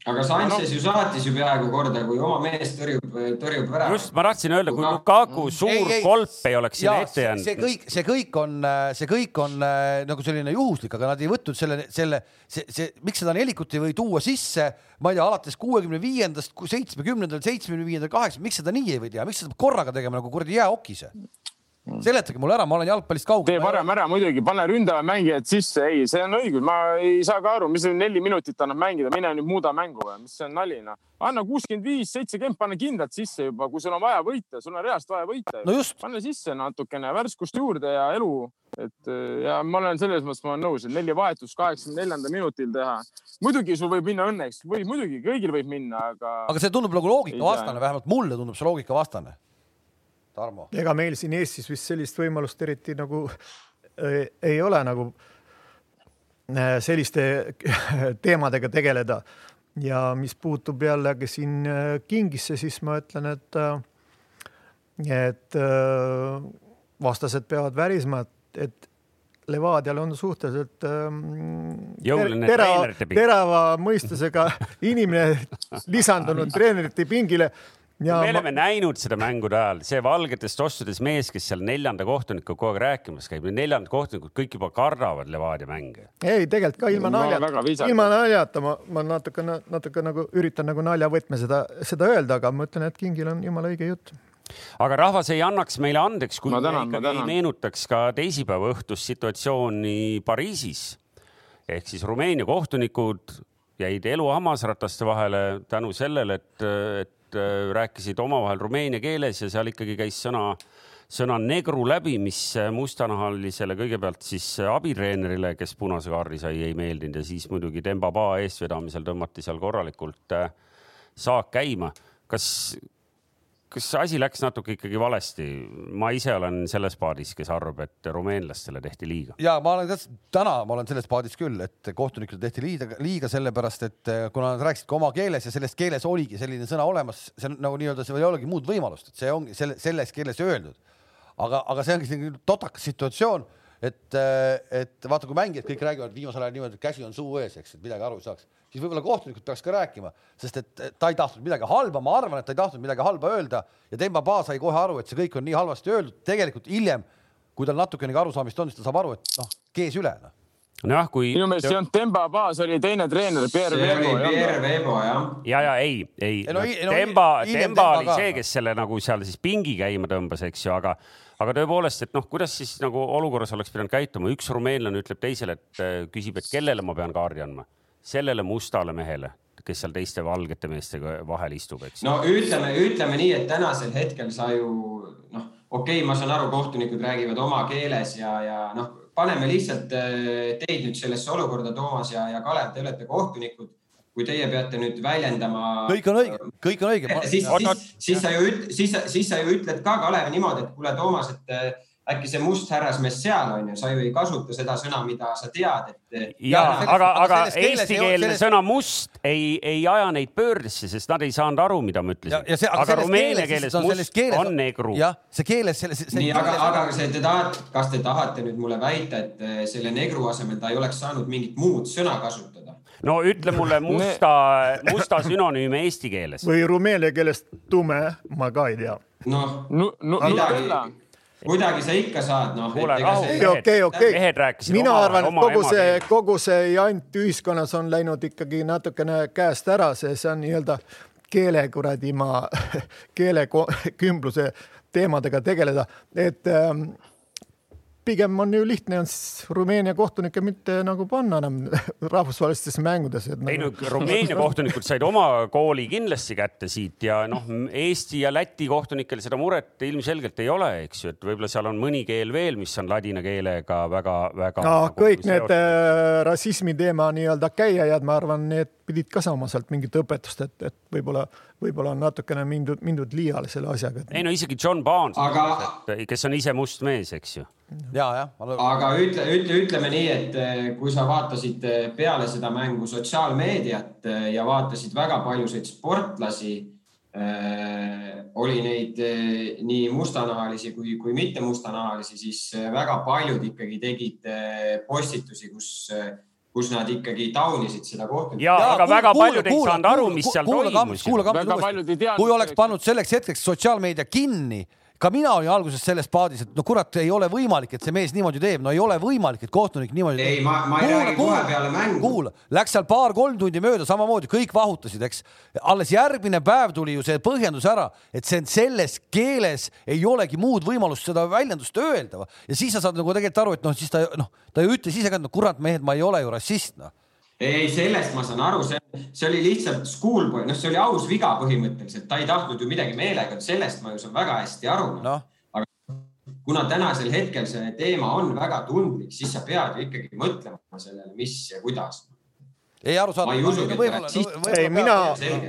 aga Sanchez no, ju saatis ju peaaegu korda, kui oma mees tõrjub, tõrjub ära. just, ma tahtsin öelda, kui Lukaku suur ei, ei, kolp ei oleks sinna ette jäänud. see kõik, see kõik on, see kõik on äh, nagu selline juhuslik, aga nad ei võtnud selle, selle, see, see, miks seda nelikut ei või tuua sisse, ma ei tea, alates kuuekümne viiendast, seitsmekümnendal, seitsmekümne viiendal, kaheksakümnendal, miks seda nii ei või teha, miks seda korraga tegema nagu kuradi jääokis? Mm. seletage mulle ära, ma olen jalgpallist kaugel. tee varem ära muidugi, pane ründava mängijad sisse, ei, see on õigus, ma ei saa ka aru, mis neli minutit annab mängida, mine nüüd muuda mängu või, mis see on nali noh. anna kuuskümmend viis, seitsekümmend, pane kindlalt sisse juba, kui sul on vaja võita, sul on reaalselt vaja võita no. pane sisse natukene värskust juurde ja elu, et ja ma olen selles mõttes, ma olen nõus, et neli vahetust kaheksakümne neljandal minutil teha. muidugi sul võib minna õnneks, võib muidugi, kõigil võib minna, aga. aga see tundub nagu loogikavastane, vähemalt mulle tundub see loogikavastane Tarmo? ega meil siin Eestis vist sellist võimalust eriti nagu äh, ei ole nagu äh, selliste <laughs> teemadega tegeleda. ja mis puutub jällegi siin äh, Kingisse, siis ma ütlen, et, et vastased peavad värisma, et, et Levadial on suhteliselt ähm, terava, terava mõistusega <laughs> inimene lisandunud treenerite pingile Ja me oleme ma... näinud seda mängude ajal, see valgetes tossudes mees, kes seal neljanda kohtunikuga kogu aeg rääkimas käib, need neljandad kohtunikud kõik juba kardavad Levadia mänge. ei, tegelikult ka ilma naljata, ilma naljata ma, ma natuke, natuke nagu üritan nagu naljavõtme seda, seda öelda, aga ma ütlen, et Kingil on jumala õige jutt. Aga rahvas ei annaks meile andeks, kui me ikkagi ei meenutaks ka teisipäeva õhtust situatsiooni Pariisis. ehk siis Rumeenia kohtunikud jäid elu hammasrataste vahele tänu sellele, et, et Äh, rääkisid omavahel rumeenia keeles ja seal ikkagi käis sõna, sõna negru läbi, mis mustanahalisele kõigepealt siis abitreenerile, kes punase kaardi sai, ei meeldinud ja siis muidugi Dembaba eestvedamisel tõmmati seal korralikult äh, saak käima. kas, kas asi läks natuke ikkagi valesti? ma ise olen selles paadis, kes arvab, et rumeenlastele tehti liiga. ja ma olen täna, ma olen selles paadis küll, et kohtunikele tehti liiga, liiga sellepärast, et eh, kuna nad rääkisid ka oma keeles ja selles keeles oligi selline sõna olemas, see on nagu nii-öelda, seal ei olegi muud võimalust, et see ongi selle, selles keeles öeldud. aga, aga see ongi selline totakas situatsioon et, et vaata, kui mängijad kõik räägivad viimasel ajal niimoodi, et käsi on suu ees, eks, et midagi aru ei saaks, siis võib-olla kohtunikud peaks ka rääkima, sest et ta ei tahtnud midagi halba, ma arvan, et ta ei tahtnud midagi halba öelda ja Demba Ba sai kohe aru, et see kõik on nii halvasti öeldud, tegelikult hiljem, kui tal natukenegi arusaamist on, siis ta saab aru, et noh, kees üle noh. nojah, kui minu meelest see on Demba Baas oli teine treener, Pierre see oli Veebo. Pierre Veebo jah. ja, ja ei, ei Ei, no no, no Demba, Demba oli ka. see, kes selle nagu seal siis pingi käima tõmbas, eks ju, aga, aga tõepoolest, et noh, kuidas siis nagu olukorras oleks pidanud käituma, üks rumeenlane ütleb teisele, et äh, küsib, et kellele ma pean kaardi andma, sellele mustale mehele, kes seal teiste valgete meestega vahel istub, eks no ütleme, ütleme nii, et tänasel hetkel sa ju noh, okei okay,, ma saan aru, kohtunikud räägivad oma keeles ja, ja noh, paneme lihtsalt eh, teid nüüd sellesse olukorda, Toomas ja, ja Kalev, te olete kohtunikud. kui teie peate nüüd väljendama. kõik on õige, kõik on õige. <laughs> siis, siis, siis sa ju siis, siis sa ju ütled ka Kalev niimoodi, et kuule, Toomas, et eh, äkki see must härrasmees seal on ju, sa ju ei kasuta seda sõna, mida sa tead, et. ja aga, aga eestikeelne selles- sõna must ei, ei aja neid pöördesse, sest nad ei saanud aru, mida ma ja, ütlesin ja see, aga, aga rumeenia keeles, keeles on must keeles, on negru. jah, see keeles, selles. nii, aga, aga see te tahate, kas te tahate nüüd mulle väita, et eh, selle negru asemel ta ei oleks saanud mingit muud sõna kasutada? no ütle mulle musta, musta sünonüüme eesti keeles. või rumeenia keeles tume, ma ka ei tea. noh, Nutella midagi, kuidagi sa ikka saad, noh. Kuule, rahu. ei, okei, okei mehed. rääkisid mina arvan, et kogu see kogu see jant ühiskonnas on läinud ikkagi natukene käest ära, see, see on nii-öelda keele kuradi maa, <laughs> keelekümbluse teemadega tegeleda, et ähm, pigem on ju lihtne on siis Rumeenia kohtunikke mitte nagu panna enam <laughs> rahvusvahelistesse mängudesse. ei no Nagu, Rumeenia kohtunikud said oma kooli kindlasti kätte siit ja noh, Eesti ja Läti kohtunikel seda muret ilmselgelt ei ole, eks ju, et võib-olla seal on mõni keel veel, mis on ladina keelega väga-väga no, nagu kõik need äh, rassismi teema nii-öelda käijad, ma arvan, need pidid ka saama sealt mingit õpetust, et, et võib-olla, võib-olla on natukene mindud, mindud liiale selle asjaga. ei no isegi John Barnes Aga-, kes on ise must mees, eks ju. ja, jah. aga ütle, ütle, ütleme nii, et eh, kui sa vaatasid eh, peale seda mängu sotsiaalmeediat eh, ja vaatasid väga paljusid sportlasi äh,, oli neid eh, nii mustanahalisi kui, kui mitte mustanahalisi, siis eh, väga paljud ikkagi tegid eh, postitusi, kus, kus nad ikkagi taunisid seda kohtumist. ja aga väga paljud ei saanud aru, mis seal toimus. kuule, ei teadnud. kui oleks pannud selleks hetkeks sotsiaalmeedia kinni, ka mina olin alguses selles paadis, et no kurat, ei ole võimalik, et see mees niimoodi teeb, no ei ole võimalik, et kohtunik niimoodi ei, ma, ma ei räägi kohe peale mängu. kuula, läks seal paar-kolm tundi mööda, samamoodi kõik vahutasid, eks. alles järgmine päev tuli ju see põhjendus ära, et see on selles keeles ei olegi muud võimalust seda väljendust öelda ja siis sa saad nagu tegelikult aru, et noh, siis ta noh, ta ju ütles ise ka, et no kurat, mehed, ma ei ole ju rassist, noh. ei, sellest ma saan aru, see, see oli lihtsalt schoolboy, noh, see oli aus viga põhimõtteliselt, ta ei tahtnud ju midagi meelega, sellest ma ju saan väga hästi aru no.. aga kuna tänasel hetkel see teema on väga tundlik, siis sa pead ju ikkagi mõtlema sellele, mis ja kuidas. ei aru saada. Ma ei usugi, et rassist- ei, mina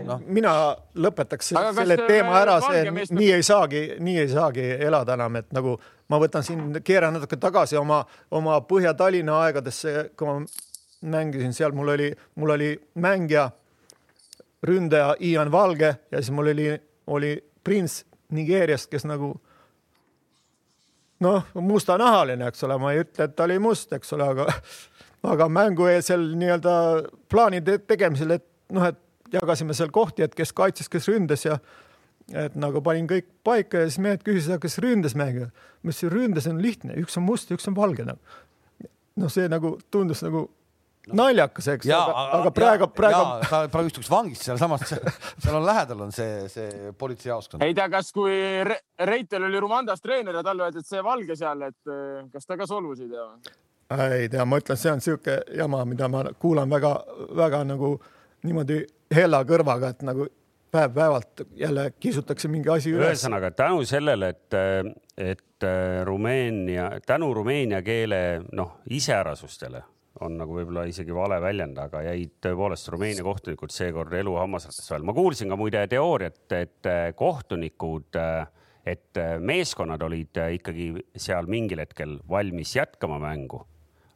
noh, mina lõpetaks Aga selle te teema ära, see valge mees- nii ei saagi, nii ei saagi elada enam, et nagu ma võtan siin, keeran natuke tagasi oma, oma Põhja-Tallinna aegadesse, kui ma mängisin seal, mul oli, mul oli mängija, ründaja Ian Valge ja siis mul oli, oli prints Nigeeriast, kes nagu noh, mustanahaline, eks ole, ma ei ütle, et ta oli must, eks ole, aga aga mängueelsel nii-öelda plaanide tegemisel, et noh, et jagasime seal kohti, et kes kaitses, kes ründas ja et nagu panin kõik paika ja siis mehed küsisid, kas ründes mängida. ma ütlesin, ründes on lihtne, üks on must üks on valge nagu. noh, see nagu tundus nagu naljakas, eks, aga, aga praegu, praegu ta praegu istuks vangis sealsamas, seal on lähedal on see, see politseijaoskond. ei tea, kas kui Re Reitel oli Rumandas treener ja talle öeldi, et see valge seal, et eh, kas ta ka solvus ei tea? ei tea, ma ütlen, see on niisugune jama, mida ma kuulan väga-väga nagu niimoodi hella kõrvaga, et nagu päev-päevalt jälle kisutakse mingi asi üles. ühesõnaga tänu sellele, et, et Rumeenia, tänu rumeenia keele noh, iseärasustele on nagu võib-olla isegi vale väljend, aga jäid tõepoolest Rumeenia kohtunikud seekord elu hammasrataste vahel. ma kuulsin ka muide teooriat, et kohtunikud, et meeskonnad olid ikkagi seal mingil hetkel valmis jätkama mängu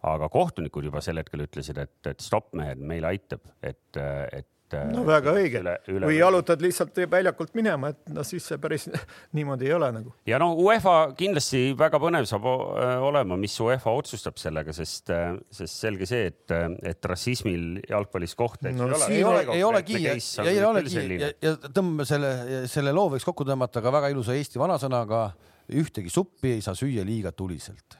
aga kohtunikud juba sel hetkel ütlesid, et, et stopp mehed, meile aitab, et, et no väga õige, kui jalutad lihtsalt väljakult minema, et no siis see päris <laughs> niimoodi ei ole nagu. ja no UEFA kindlasti väga põnev saab olema, mis UEFA otsustab sellega, sest, sest selge see, et, et rassismil jalgpallis kohta no, ei ole. ei olegi, ei olegi ja, ja tõmbame selle, selle loo võiks kokku tõmmata ka väga ilusa Eesti vanasõnaga. ühtegi suppi ei saa süüa liiga tuliselt.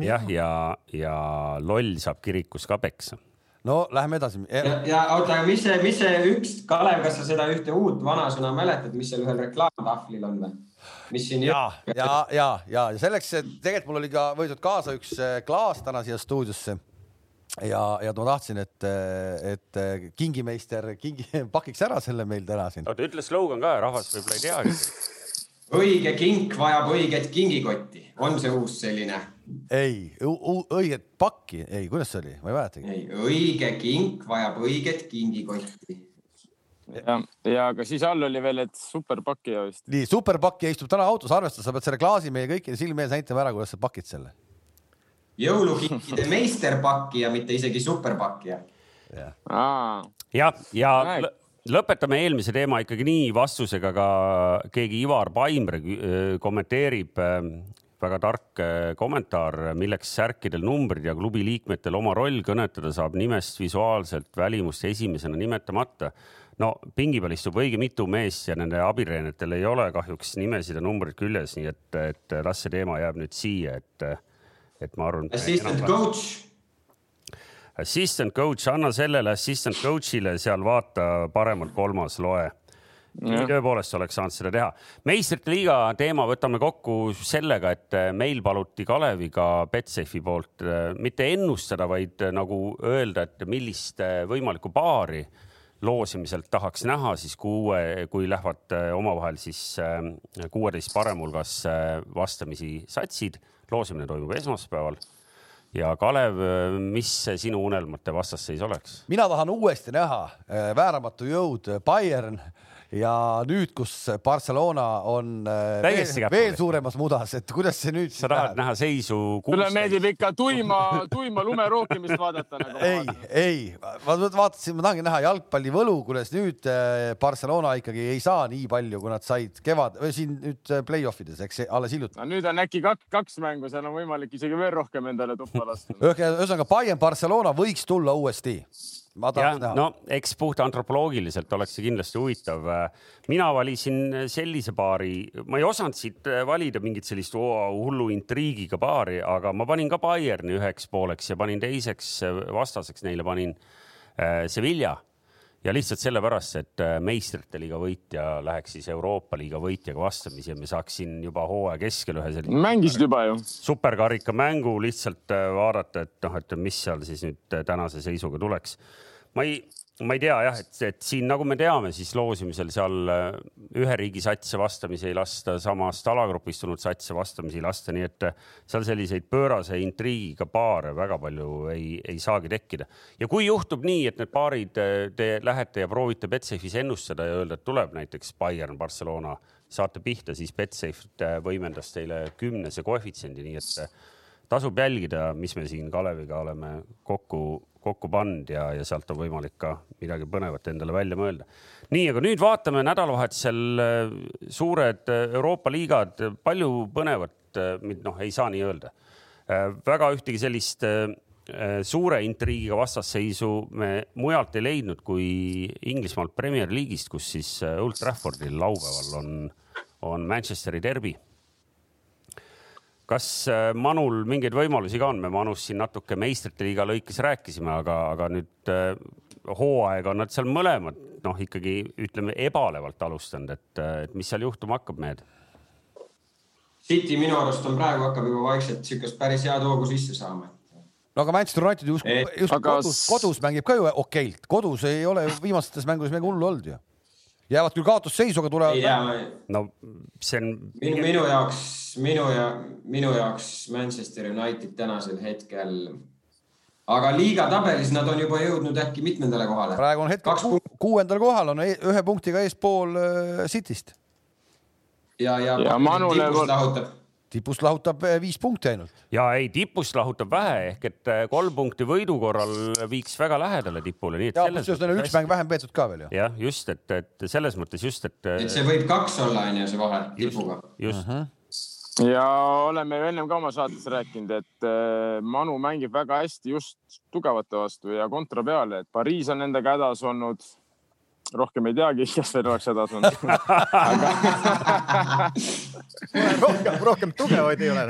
jah, ja, ja, ja loll saab kirikus ka peksa no lähme edasi. ja, ja oota, aga mis see, mis see üks, Kalev, kas sa seda ühte uut vanasõna mäletad, mis seal ühel reklaamtahvlil on või? mis siin. ja, ja, ja, ja, ja selleks, et tegelikult mul oli ka võetud kaasa üks äh, klaas täna siia stuudiosse ja, ja ma tahtsin, et, et kingimeister kingi, <laughs> pakiks ära selle meil täna siin. oota, ütle slogan ka, rahvas võib-olla ei teagi. õige kink vajab õiget kingikotti, on see uus selline ei, õiget pakki, ei, kuidas see oli, ma ei mäletagi. ei, õige kink vajab õiget kingikotti. ja, ja aga siis all oli veel, et superpakkija vist. nii, superpakkija istub täna autos, arvesta, sa pead selle klaasi meie kõikide silme ees näitama ära, kuidas sa pakid selle. jõulukinkide meisterpakkija, mitte isegi superpakkija. ja, ja, ja lõpetame eelmise teema ikkagi nii vastusega ka keegi Ivar Paimre kommenteerib väga tark äh, kommentaar, milleks särkidel numbrid ja klubi liikmetel oma roll kõnetada saab nimest visuaalselt välimust esimesena nimetamata. no pingi peal istub õige mitu meest ja nende abitreeneritel ei ole kahjuks nimesid ja numbrid küljes, nii et, et las see teema jääb nüüd siia, et, et ma arvan. Assistant coach. Assistant coach, anna sellele assistant coach'ile seal vaata paremalt kolmas loe tõepoolest oleks saanud seda teha. meistrite liiga teema võtame kokku sellega, et äh, meil paluti Kaleviga Betsafe'i poolt äh, mitte ennustada, vaid äh, nagu öelda, et millist võimalikku paari loosimiselt tahaks näha siis kuue, kui lähevad omavahel siis kuueteist paremhulgas vastamisi satsid. loosimine toimub esmaspäeval ja Kalev, mis sinu unelmate vastasseis oleks? mina tahan uuesti näha vääramatu jõud Bayern ja nüüd, kus Barcelona on äh, veel, veel suuremas mudas, et kuidas see nüüd. sa tahad näha seisu? sulle meeldib ikka tuima, tuima lumerookimist vaadata nagu. ei, ei, ma vaatasin, ma tahangi näha jalgpallivõlu, kuidas nüüd äh, Barcelona ikkagi ei saa nii palju, kui nad said kevad siin nüüd äh, play-off ides, eks alles hiljuti no,. nüüd on äkki kaks, kaks mängu, seal on võimalik isegi veel rohkem endale tuppa lasta. ühesõnaga, Bayern Barcelona võiks tulla uuesti ma tahaks näha. no eks puht antropoloogiliselt oleks see kindlasti huvitav. mina valisin sellise paari, ma ei osanud siit valida mingit sellist oo, hullu intriigiga paari, aga ma panin ka Bayerni üheks pooleks ja panin teiseks vastaseks neile panin äh, Sevilla ja lihtsalt sellepärast, et äh, meistrite liiga võitja läheks siis Euroopa liiga võitjaga vastamisi ja me saaks siin juba hooaja keskel ühe sellise. mängisid juba ju. superkarika mängu lihtsalt äh, vaadata, et noh, et mis seal siis nüüd tänase seisuga tuleks ma ei, ma ei tea jah, et, et siin, nagu me teame, siis loosimisel seal äh, ühe riigi satse vastamisi ei lasta, samast alagrupist tulnud satse vastamisi ei lasta, nii et äh, seal selliseid pöörase intriigiga paare väga palju ei, ei saagi tekkida. ja kui juhtub nii, et need paarid äh, te lähete ja proovite Betsafe'is ennustada ja öelda, et tuleb näiteks Bayern, Barcelona, saate pihta, siis Betsafe võimendas teile kümnese koefitsiendi, nii et tasub jälgida, mis me siin Kaleviga oleme kokku kokku pannud ja, ja sealt on võimalik ka midagi põnevat endale välja mõelda. nii, aga nüüd vaatame nädalavahetusel äh, suured äh, Euroopa liigad, palju põnevat, äh, noh, ei saa nii öelda. väga ühtegi sellist suure intriigiga vastasseisu me mujalt ei leidnud kui Inglismaalt Premier League'ist, kus siis Old Traffordil laupäeval on, on Manchesteri derbi kas äh, Manul mingeid võimalusi ka on, me Manust siin natuke meistrite liiga lõikes rääkisime, aga, aga nüüd äh, hooaega on nad seal mõlemad noh, ikkagi ütleme ebalevalt alustanud, et, äh, et mis seal juhtuma hakkab, mehed? City minu arust on praegu hakkab juba vaikselt niisugust päris head hoogu sisse saama. no aga Manchester United just, just aga... kodus, kodus mängib ka ju okeilt, kodus ei ole viimastes mängudes midagi hullu olnud ju jäävad küll kaotusseisu, aga tulevad. no see on. minu, minu jaoks, minu ja minu jaoks Manchester United tänasel hetkel, aga liiga tabelis nad on juba jõudnud äkki mitmendale kohale. praegu on hetkel ku, kuuendal kohal, on e-, ühe punktiga eespool äh, Cityst. ja, ja, ja Manule, tipust lahutab eh, viis punkti ainult. ja ei, tipust lahutab vähe ehk et eh, kolm punkti võidu korral viiks väga lähedale tipule, ja kusjuures neil on üks mäng vähem peetud ka veel ju. jah, just, et, et selles mõttes just, et. et see võib kaks olla, on ju, see vahe tipuga. just uh. -huh ja oleme ju ennem ka oma saates rääkinud, et Manu mängib väga hästi just tugevate vastu ja kontra peale, et Pariis on nendega hädas olnud rohkem ei teagi, <laughs> kes veel oleks hädas olnud <laughs> <laughs> aga... rohkem, rohkem tugevaid ei ole.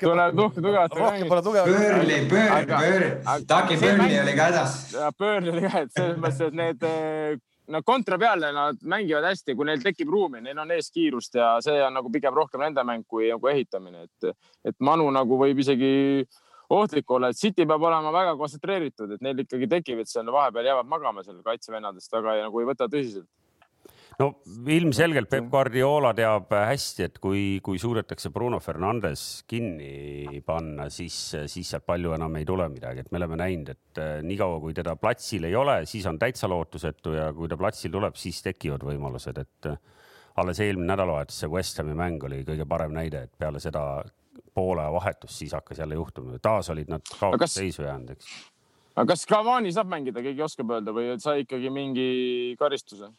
tuleb tugevat. rohkem pole tugevaid. Burnley, Burnley, Burnley, Taki Burnley oli ka hädas. Burnley oli ka, et selles mõttes, et need no kontra peale nad mängivad hästi, kui neil tekib ruumi, neil on ees kiirust ja see on nagu pigem rohkem nende mäng kui nagu ehitamine, et, et Manu nagu võib isegi ohtlik olla, et City peab olema väga kontsentreeritud, et neil ikkagi tekib, et seal vahepeal jäävad magama seal kaitsevennadest väga ja nagu ei võta tõsiselt no ilmselgelt Peep Guardiola teab hästi, et kui, kui suudetakse Bruno Fernandes kinni panna, siis, siis sealt palju enam ei tule midagi, et me oleme näinud, et eh, niikaua kui teda platsil ei ole, siis on täitsa lootusetu ja kui ta platsil tuleb, siis tekivad võimalused, et eh, alles eelmine nädalavahetus see West Hami mäng oli kõige parem näide, et peale seda poole vahetust, siis hakkas jälle juhtuma, taas olid nad kaotusseisu jäänud, eks. aga kas Cavani saab mängida, keegi oskab öelda või sai ikkagi mingi karistuse?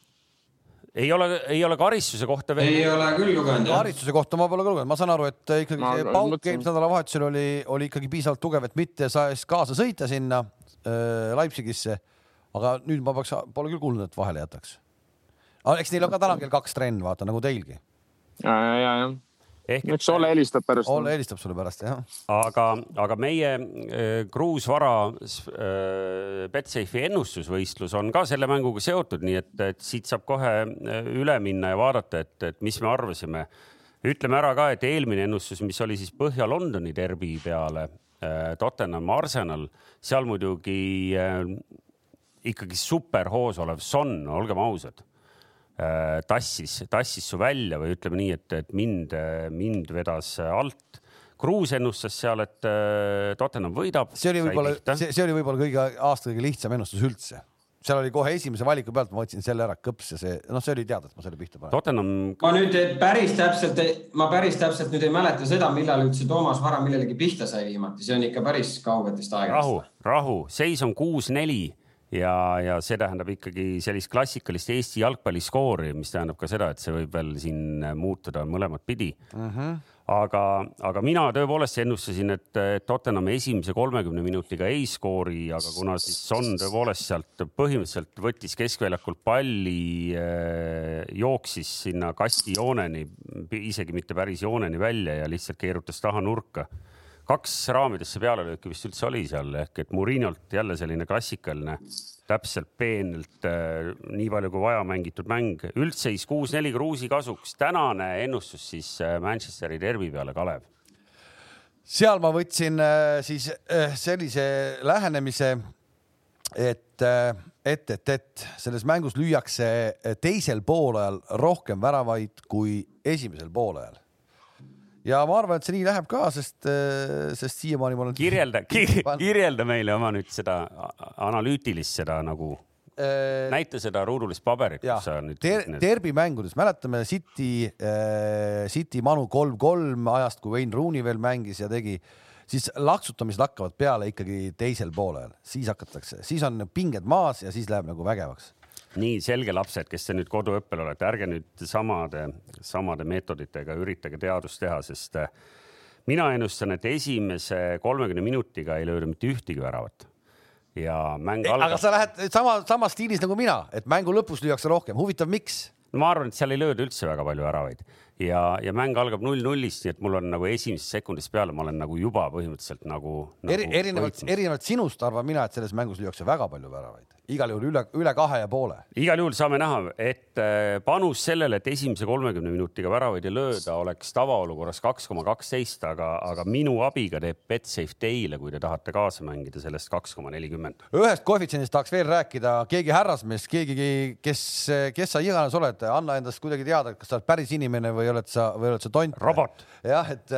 Ei ole, ei ole karistuse kohta veel. ei ole küll lugenud. karistuse kohta ma pole ka lugenud, ma saan aru, et ikkagi ma see pauk eelmisel nädalavahetusel oli, oli ikkagi piisavalt tugev, et mitte saaks kaasa sõita sinna äh, Leipzigisse. aga nüüd ma peaks, pole küll kuulnud, et vahele jätaks. eks neil on ka täna kell kaks trenn, vaata nagu teilgi. ja, ja, ja, ehk eks Olle helistab pärast. Olle helistab sulle pärast jah. aga, aga meie äh, kruusvara äh, Betsafe'i ennustusvõistlus on ka selle mänguga seotud, nii et, et siit saab kohe äh, üle minna ja vaadata, et, et mis me arvasime. ütleme ära ka, et eelmine ennustus, mis oli siis Põhja-Londoni derbi peale äh,, Tottenham Arsenal, seal muidugi äh, ikkagi superhoos olev Son, olgem ausad tassis, tassis su välja või ütleme nii, et, et mind, mind vedas alt. Kruus ennustas seal, et äh, Tottenham võidab. see oli võib-olla, see, see oli võib-olla kõige aasta kõige lihtsam ennustus üldse seal oli kohe esimese valiku pealt, ma võtsin selle ära, kõps ja see, noh, see oli teada, et ma selle pihta panen. Tottenham. ma nüüd päris täpselt, ma päris täpselt nüüd ei mäleta seda, millal üldse Toomas Vara millelegi pihta sai viimati, see on ikka päris kaugetest aegadest. rahu, rahu, seis on kuus-neli ja, ja see tähendab ikkagi sellist klassikalist Eesti jalgpalliskoori, mis tähendab ka seda, et see võib veel siin muutuda mõlemat pidi uh. Mhm. -huh. aga, aga mina tõepoolest ennustasin, et Tottenham esimese kolmekümne minutiga ei skoori, aga kuna siis on tõepoolest sealt põhimõtteliselt võttis keskväljakult palli, eh, jooksis sinna kastijooneni, isegi mitte päris jooneni välja ja lihtsalt keerutas taha nurka kaks raamidesse pealelööki vist üldse oli seal ehk et Murinolt jälle selline klassikaline, täpselt peenelt äh, nii palju kui vaja mängitud mäng. üldseis kuus-neli Kruusi kasuks. tänane ennustus siis äh, Manchesteri derbi peale, Kalev. seal ma võtsin äh, siis sellise lähenemise, et, et, et, et selles mängus lüüakse teisel poolajal rohkem väravaid kui esimesel poolajal ja ma arvan, et see nii läheb ka, sest, äh, sest siiamaani ma olen. kirjelda <laughs> kir,, kirjelda meile oma nüüd seda analüütilist, seda nagu äh,. näita seda ruudulist paberit, kus sa nüüd ter. Derbi mängudes mäletame City äh,, City Manu kolm-kolm ajast, kui Wayne Rooney veel mängis ja tegi, siis laksutamised hakkavad peale ikkagi teisel poolel, siis hakatakse, siis on pinged maas ja siis läheb nagu vägevaks nii selge lapsed, kes te nüüd koduõppel olete, ärge nüüd samade, samade meetoditega üritage teadust teha, sest äh, mina ennustan, et esimese kolmekümne minutiga ei lööda mitte ühtegi väravat ja mäng algab. aga sa lähed sama, samas stiilis nagu mina, et mängu lõpus lüüakse rohkem, huvitav, miks? ma arvan, et seal ei lööda üldse väga palju väravaid ja, ja mäng algab null-nullist, nii et mul on nagu esimesest sekundist peale, ma olen nagu juba põhimõtteliselt nagu, nagu. Eri, erinevalt, erinevalt sinust arvan mina, et selles mängus lüüakse väga palju väravaid igal juhul üle, üle kahe ja poole. igal juhul saame näha, et äh, panus sellele, et esimese kolmekümne minutiga väravaid ei lööda, oleks tavaolukorras kaks koma kaksteist, aga, aga minu abiga teeb Betsafe teile, kui te tahate kaasa mängida, sellest kaks koma nelikümmend. ühest koefitsiendist tahaks veel rääkida, keegi härrasmees, keegi, kes, kes sa iganes oled, anna endast kuidagi teada, kas sa oled päris inimene või oled sa, või oled sa tont. robot. jah, et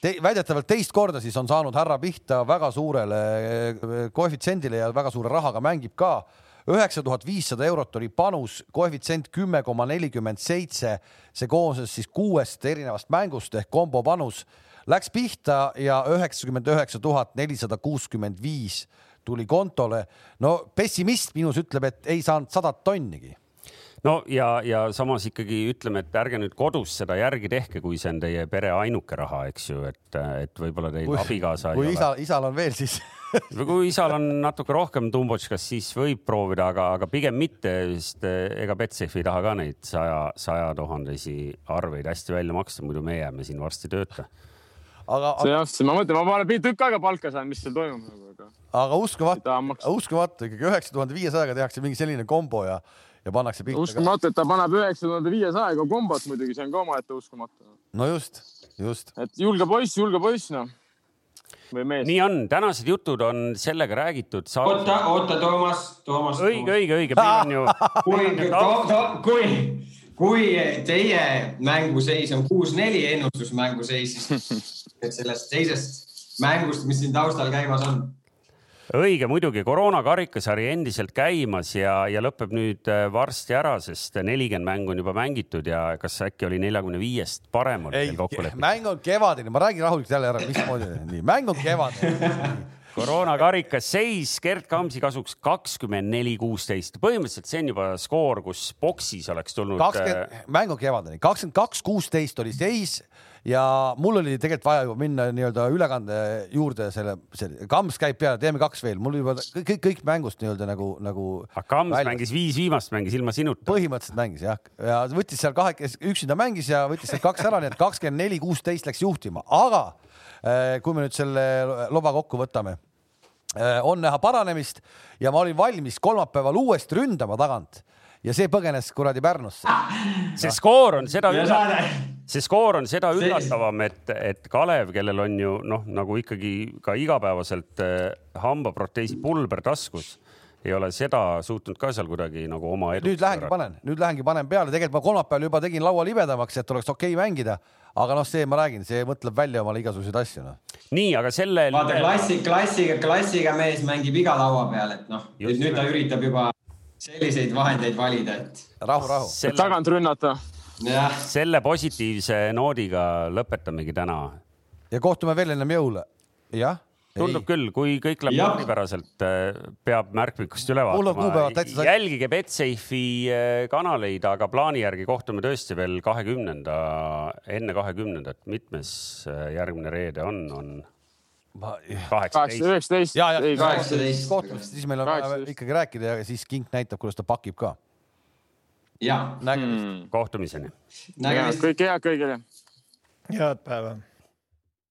te, väidetavalt teist korda siis on saanud härra pihta väga suurele eh, koefitsiendile ja väga suure rahaga mängib ka. üheksa tuhat viissada eurot oli panus, koefitsient kümme koma nelikümmend seitse. see koosnes siis kuuest erinevast mängust ehk kombo panus läks pihta ja üheksakümmend üheksa tuhat nelisada kuuskümmend viis tuli kontole. no pessimist minus ütleb, et ei saanud sadat tonnigi no ja, ja samas ikkagi ütleme, et ärge nüüd kodus seda järgi tehke, kui see on teie pere ainuke raha, eks ju, et, et võib-olla teil abikaasa. kui isa, isal on veel, siis <laughs> või kui isal on natuke rohkem tumbotškas, siis võib proovida, aga, aga pigem mitte, sest eh, ega Betsafe ei taha ka neid saja, saja tuhandesi arveid hästi välja maksta, muidu me jääme siin varsti tööta. aga, see jah, ma mõtlen, ma olen tükk aega palka saanud, mis seal toimub nagu, aga. aga uskumatu, uskumatu ikkagi üheksa tuhande viiesajaga tehakse mingi selline kombo ja ja pannakse pihta. uskumatu, et ta paneb üheksa tuhande viiesajaga kombot muidugi, see on ka omaette uskumatu. no just, just. et julge poiss, julge poiss, noh. nii on, tänased jutud on sellega räägitud. oota, oota, Toomas, Toomas. õige, õige, õige, meil on ju. <laughs> kui, kui, kui teie mänguseis on kuus-neli ennustusmänguseis, siis sellest teisest mängust, mis siin taustal käimas on õige, muidugi koroona karikasari endiselt käimas ja, ja lõpeb nüüd äh, varsti ära, sest nelikümmend mängu on juba mängitud ja kas äkki oli neljakümne viiest parem oli teil kokku lepitud? mäng on kevadine, ma räägin rahulikult jälle ära, mismoodi, nii mäng on kevadine <laughs> koroona karikas seis Gerd Kamsi kasuks kakskümmend neli, kuusteist. põhimõtteliselt see on juba skoor, kus boksis oleks tulnud. kakskümmend, äh, mäng on kevadine, kakskümmend kaks, kuusteist oli seis ja mul oli tegelikult vaja juba minna nii-öelda ülekande juurde selle, selle, Kams käib peale, teeme kaks veel, mul juba kõik, kõik mängust nii-öelda nagu, nagu. aga Kams väljas. mängis viis viimast, mängis ilma sinuta. põhimõtteliselt mängis jah, ja võttis seal kahekesi, üksinda mängis ja võttis sealt kaks ära, nii et kakskümmend neli, kuusteist läks juhtima, aga eh, kui me nüüd selle loba kokku võtame, eh, on näha paranemist ja ma olin valmis kolmapäeval uuesti ründama tagant ja see põgenes kuradi Pärnusse. see skoor on seda see skoor on seda üllatavam, et, et Kalev, kellel on ju noh, nagu ikkagi ka igapäevaselt eh, hambaproteesi pulber taskus ei ole seda suutnud ka seal kuidagi nagu oma edu. nüüd lähengi panen, nüüd lähengi panen peale, tegelikult ma kolmapäeval juba tegin laua libedamaks, et oleks okei okay mängida, aga noh, see ma räägin, see mõtleb välja omale igasuguseid asju noh. nii, aga selle. vaata klassi, klassiga, klassiga mees mängib iga laua peal, et noh, nüüd, nüüd ta üritab juba selliseid vahendeid valida, et. rahu, rahu. tagant rünnata selle positiivse noodiga lõpetamegi täna. ja kohtume veel ennem jõule. jah tundub ei. küll, kui kõik läheb normipäraselt, äh, peab märkmikust üle vaatama. jälgige Betsafe'i äh, kanaleid, aga plaani järgi kohtume tõesti veel kahekümnenda, enne kahekümnendat, mitmes äh, järgmine reede on, on? kaheksateist, üheksateist. ja, ja kaheksateist kohtumist, siis meil on vaja ikkagi rääkida ja siis Kink näitab, kuidas ta pakib ka ja nägemist hmm., kohtumiseni. kõike head kõigile. head päeva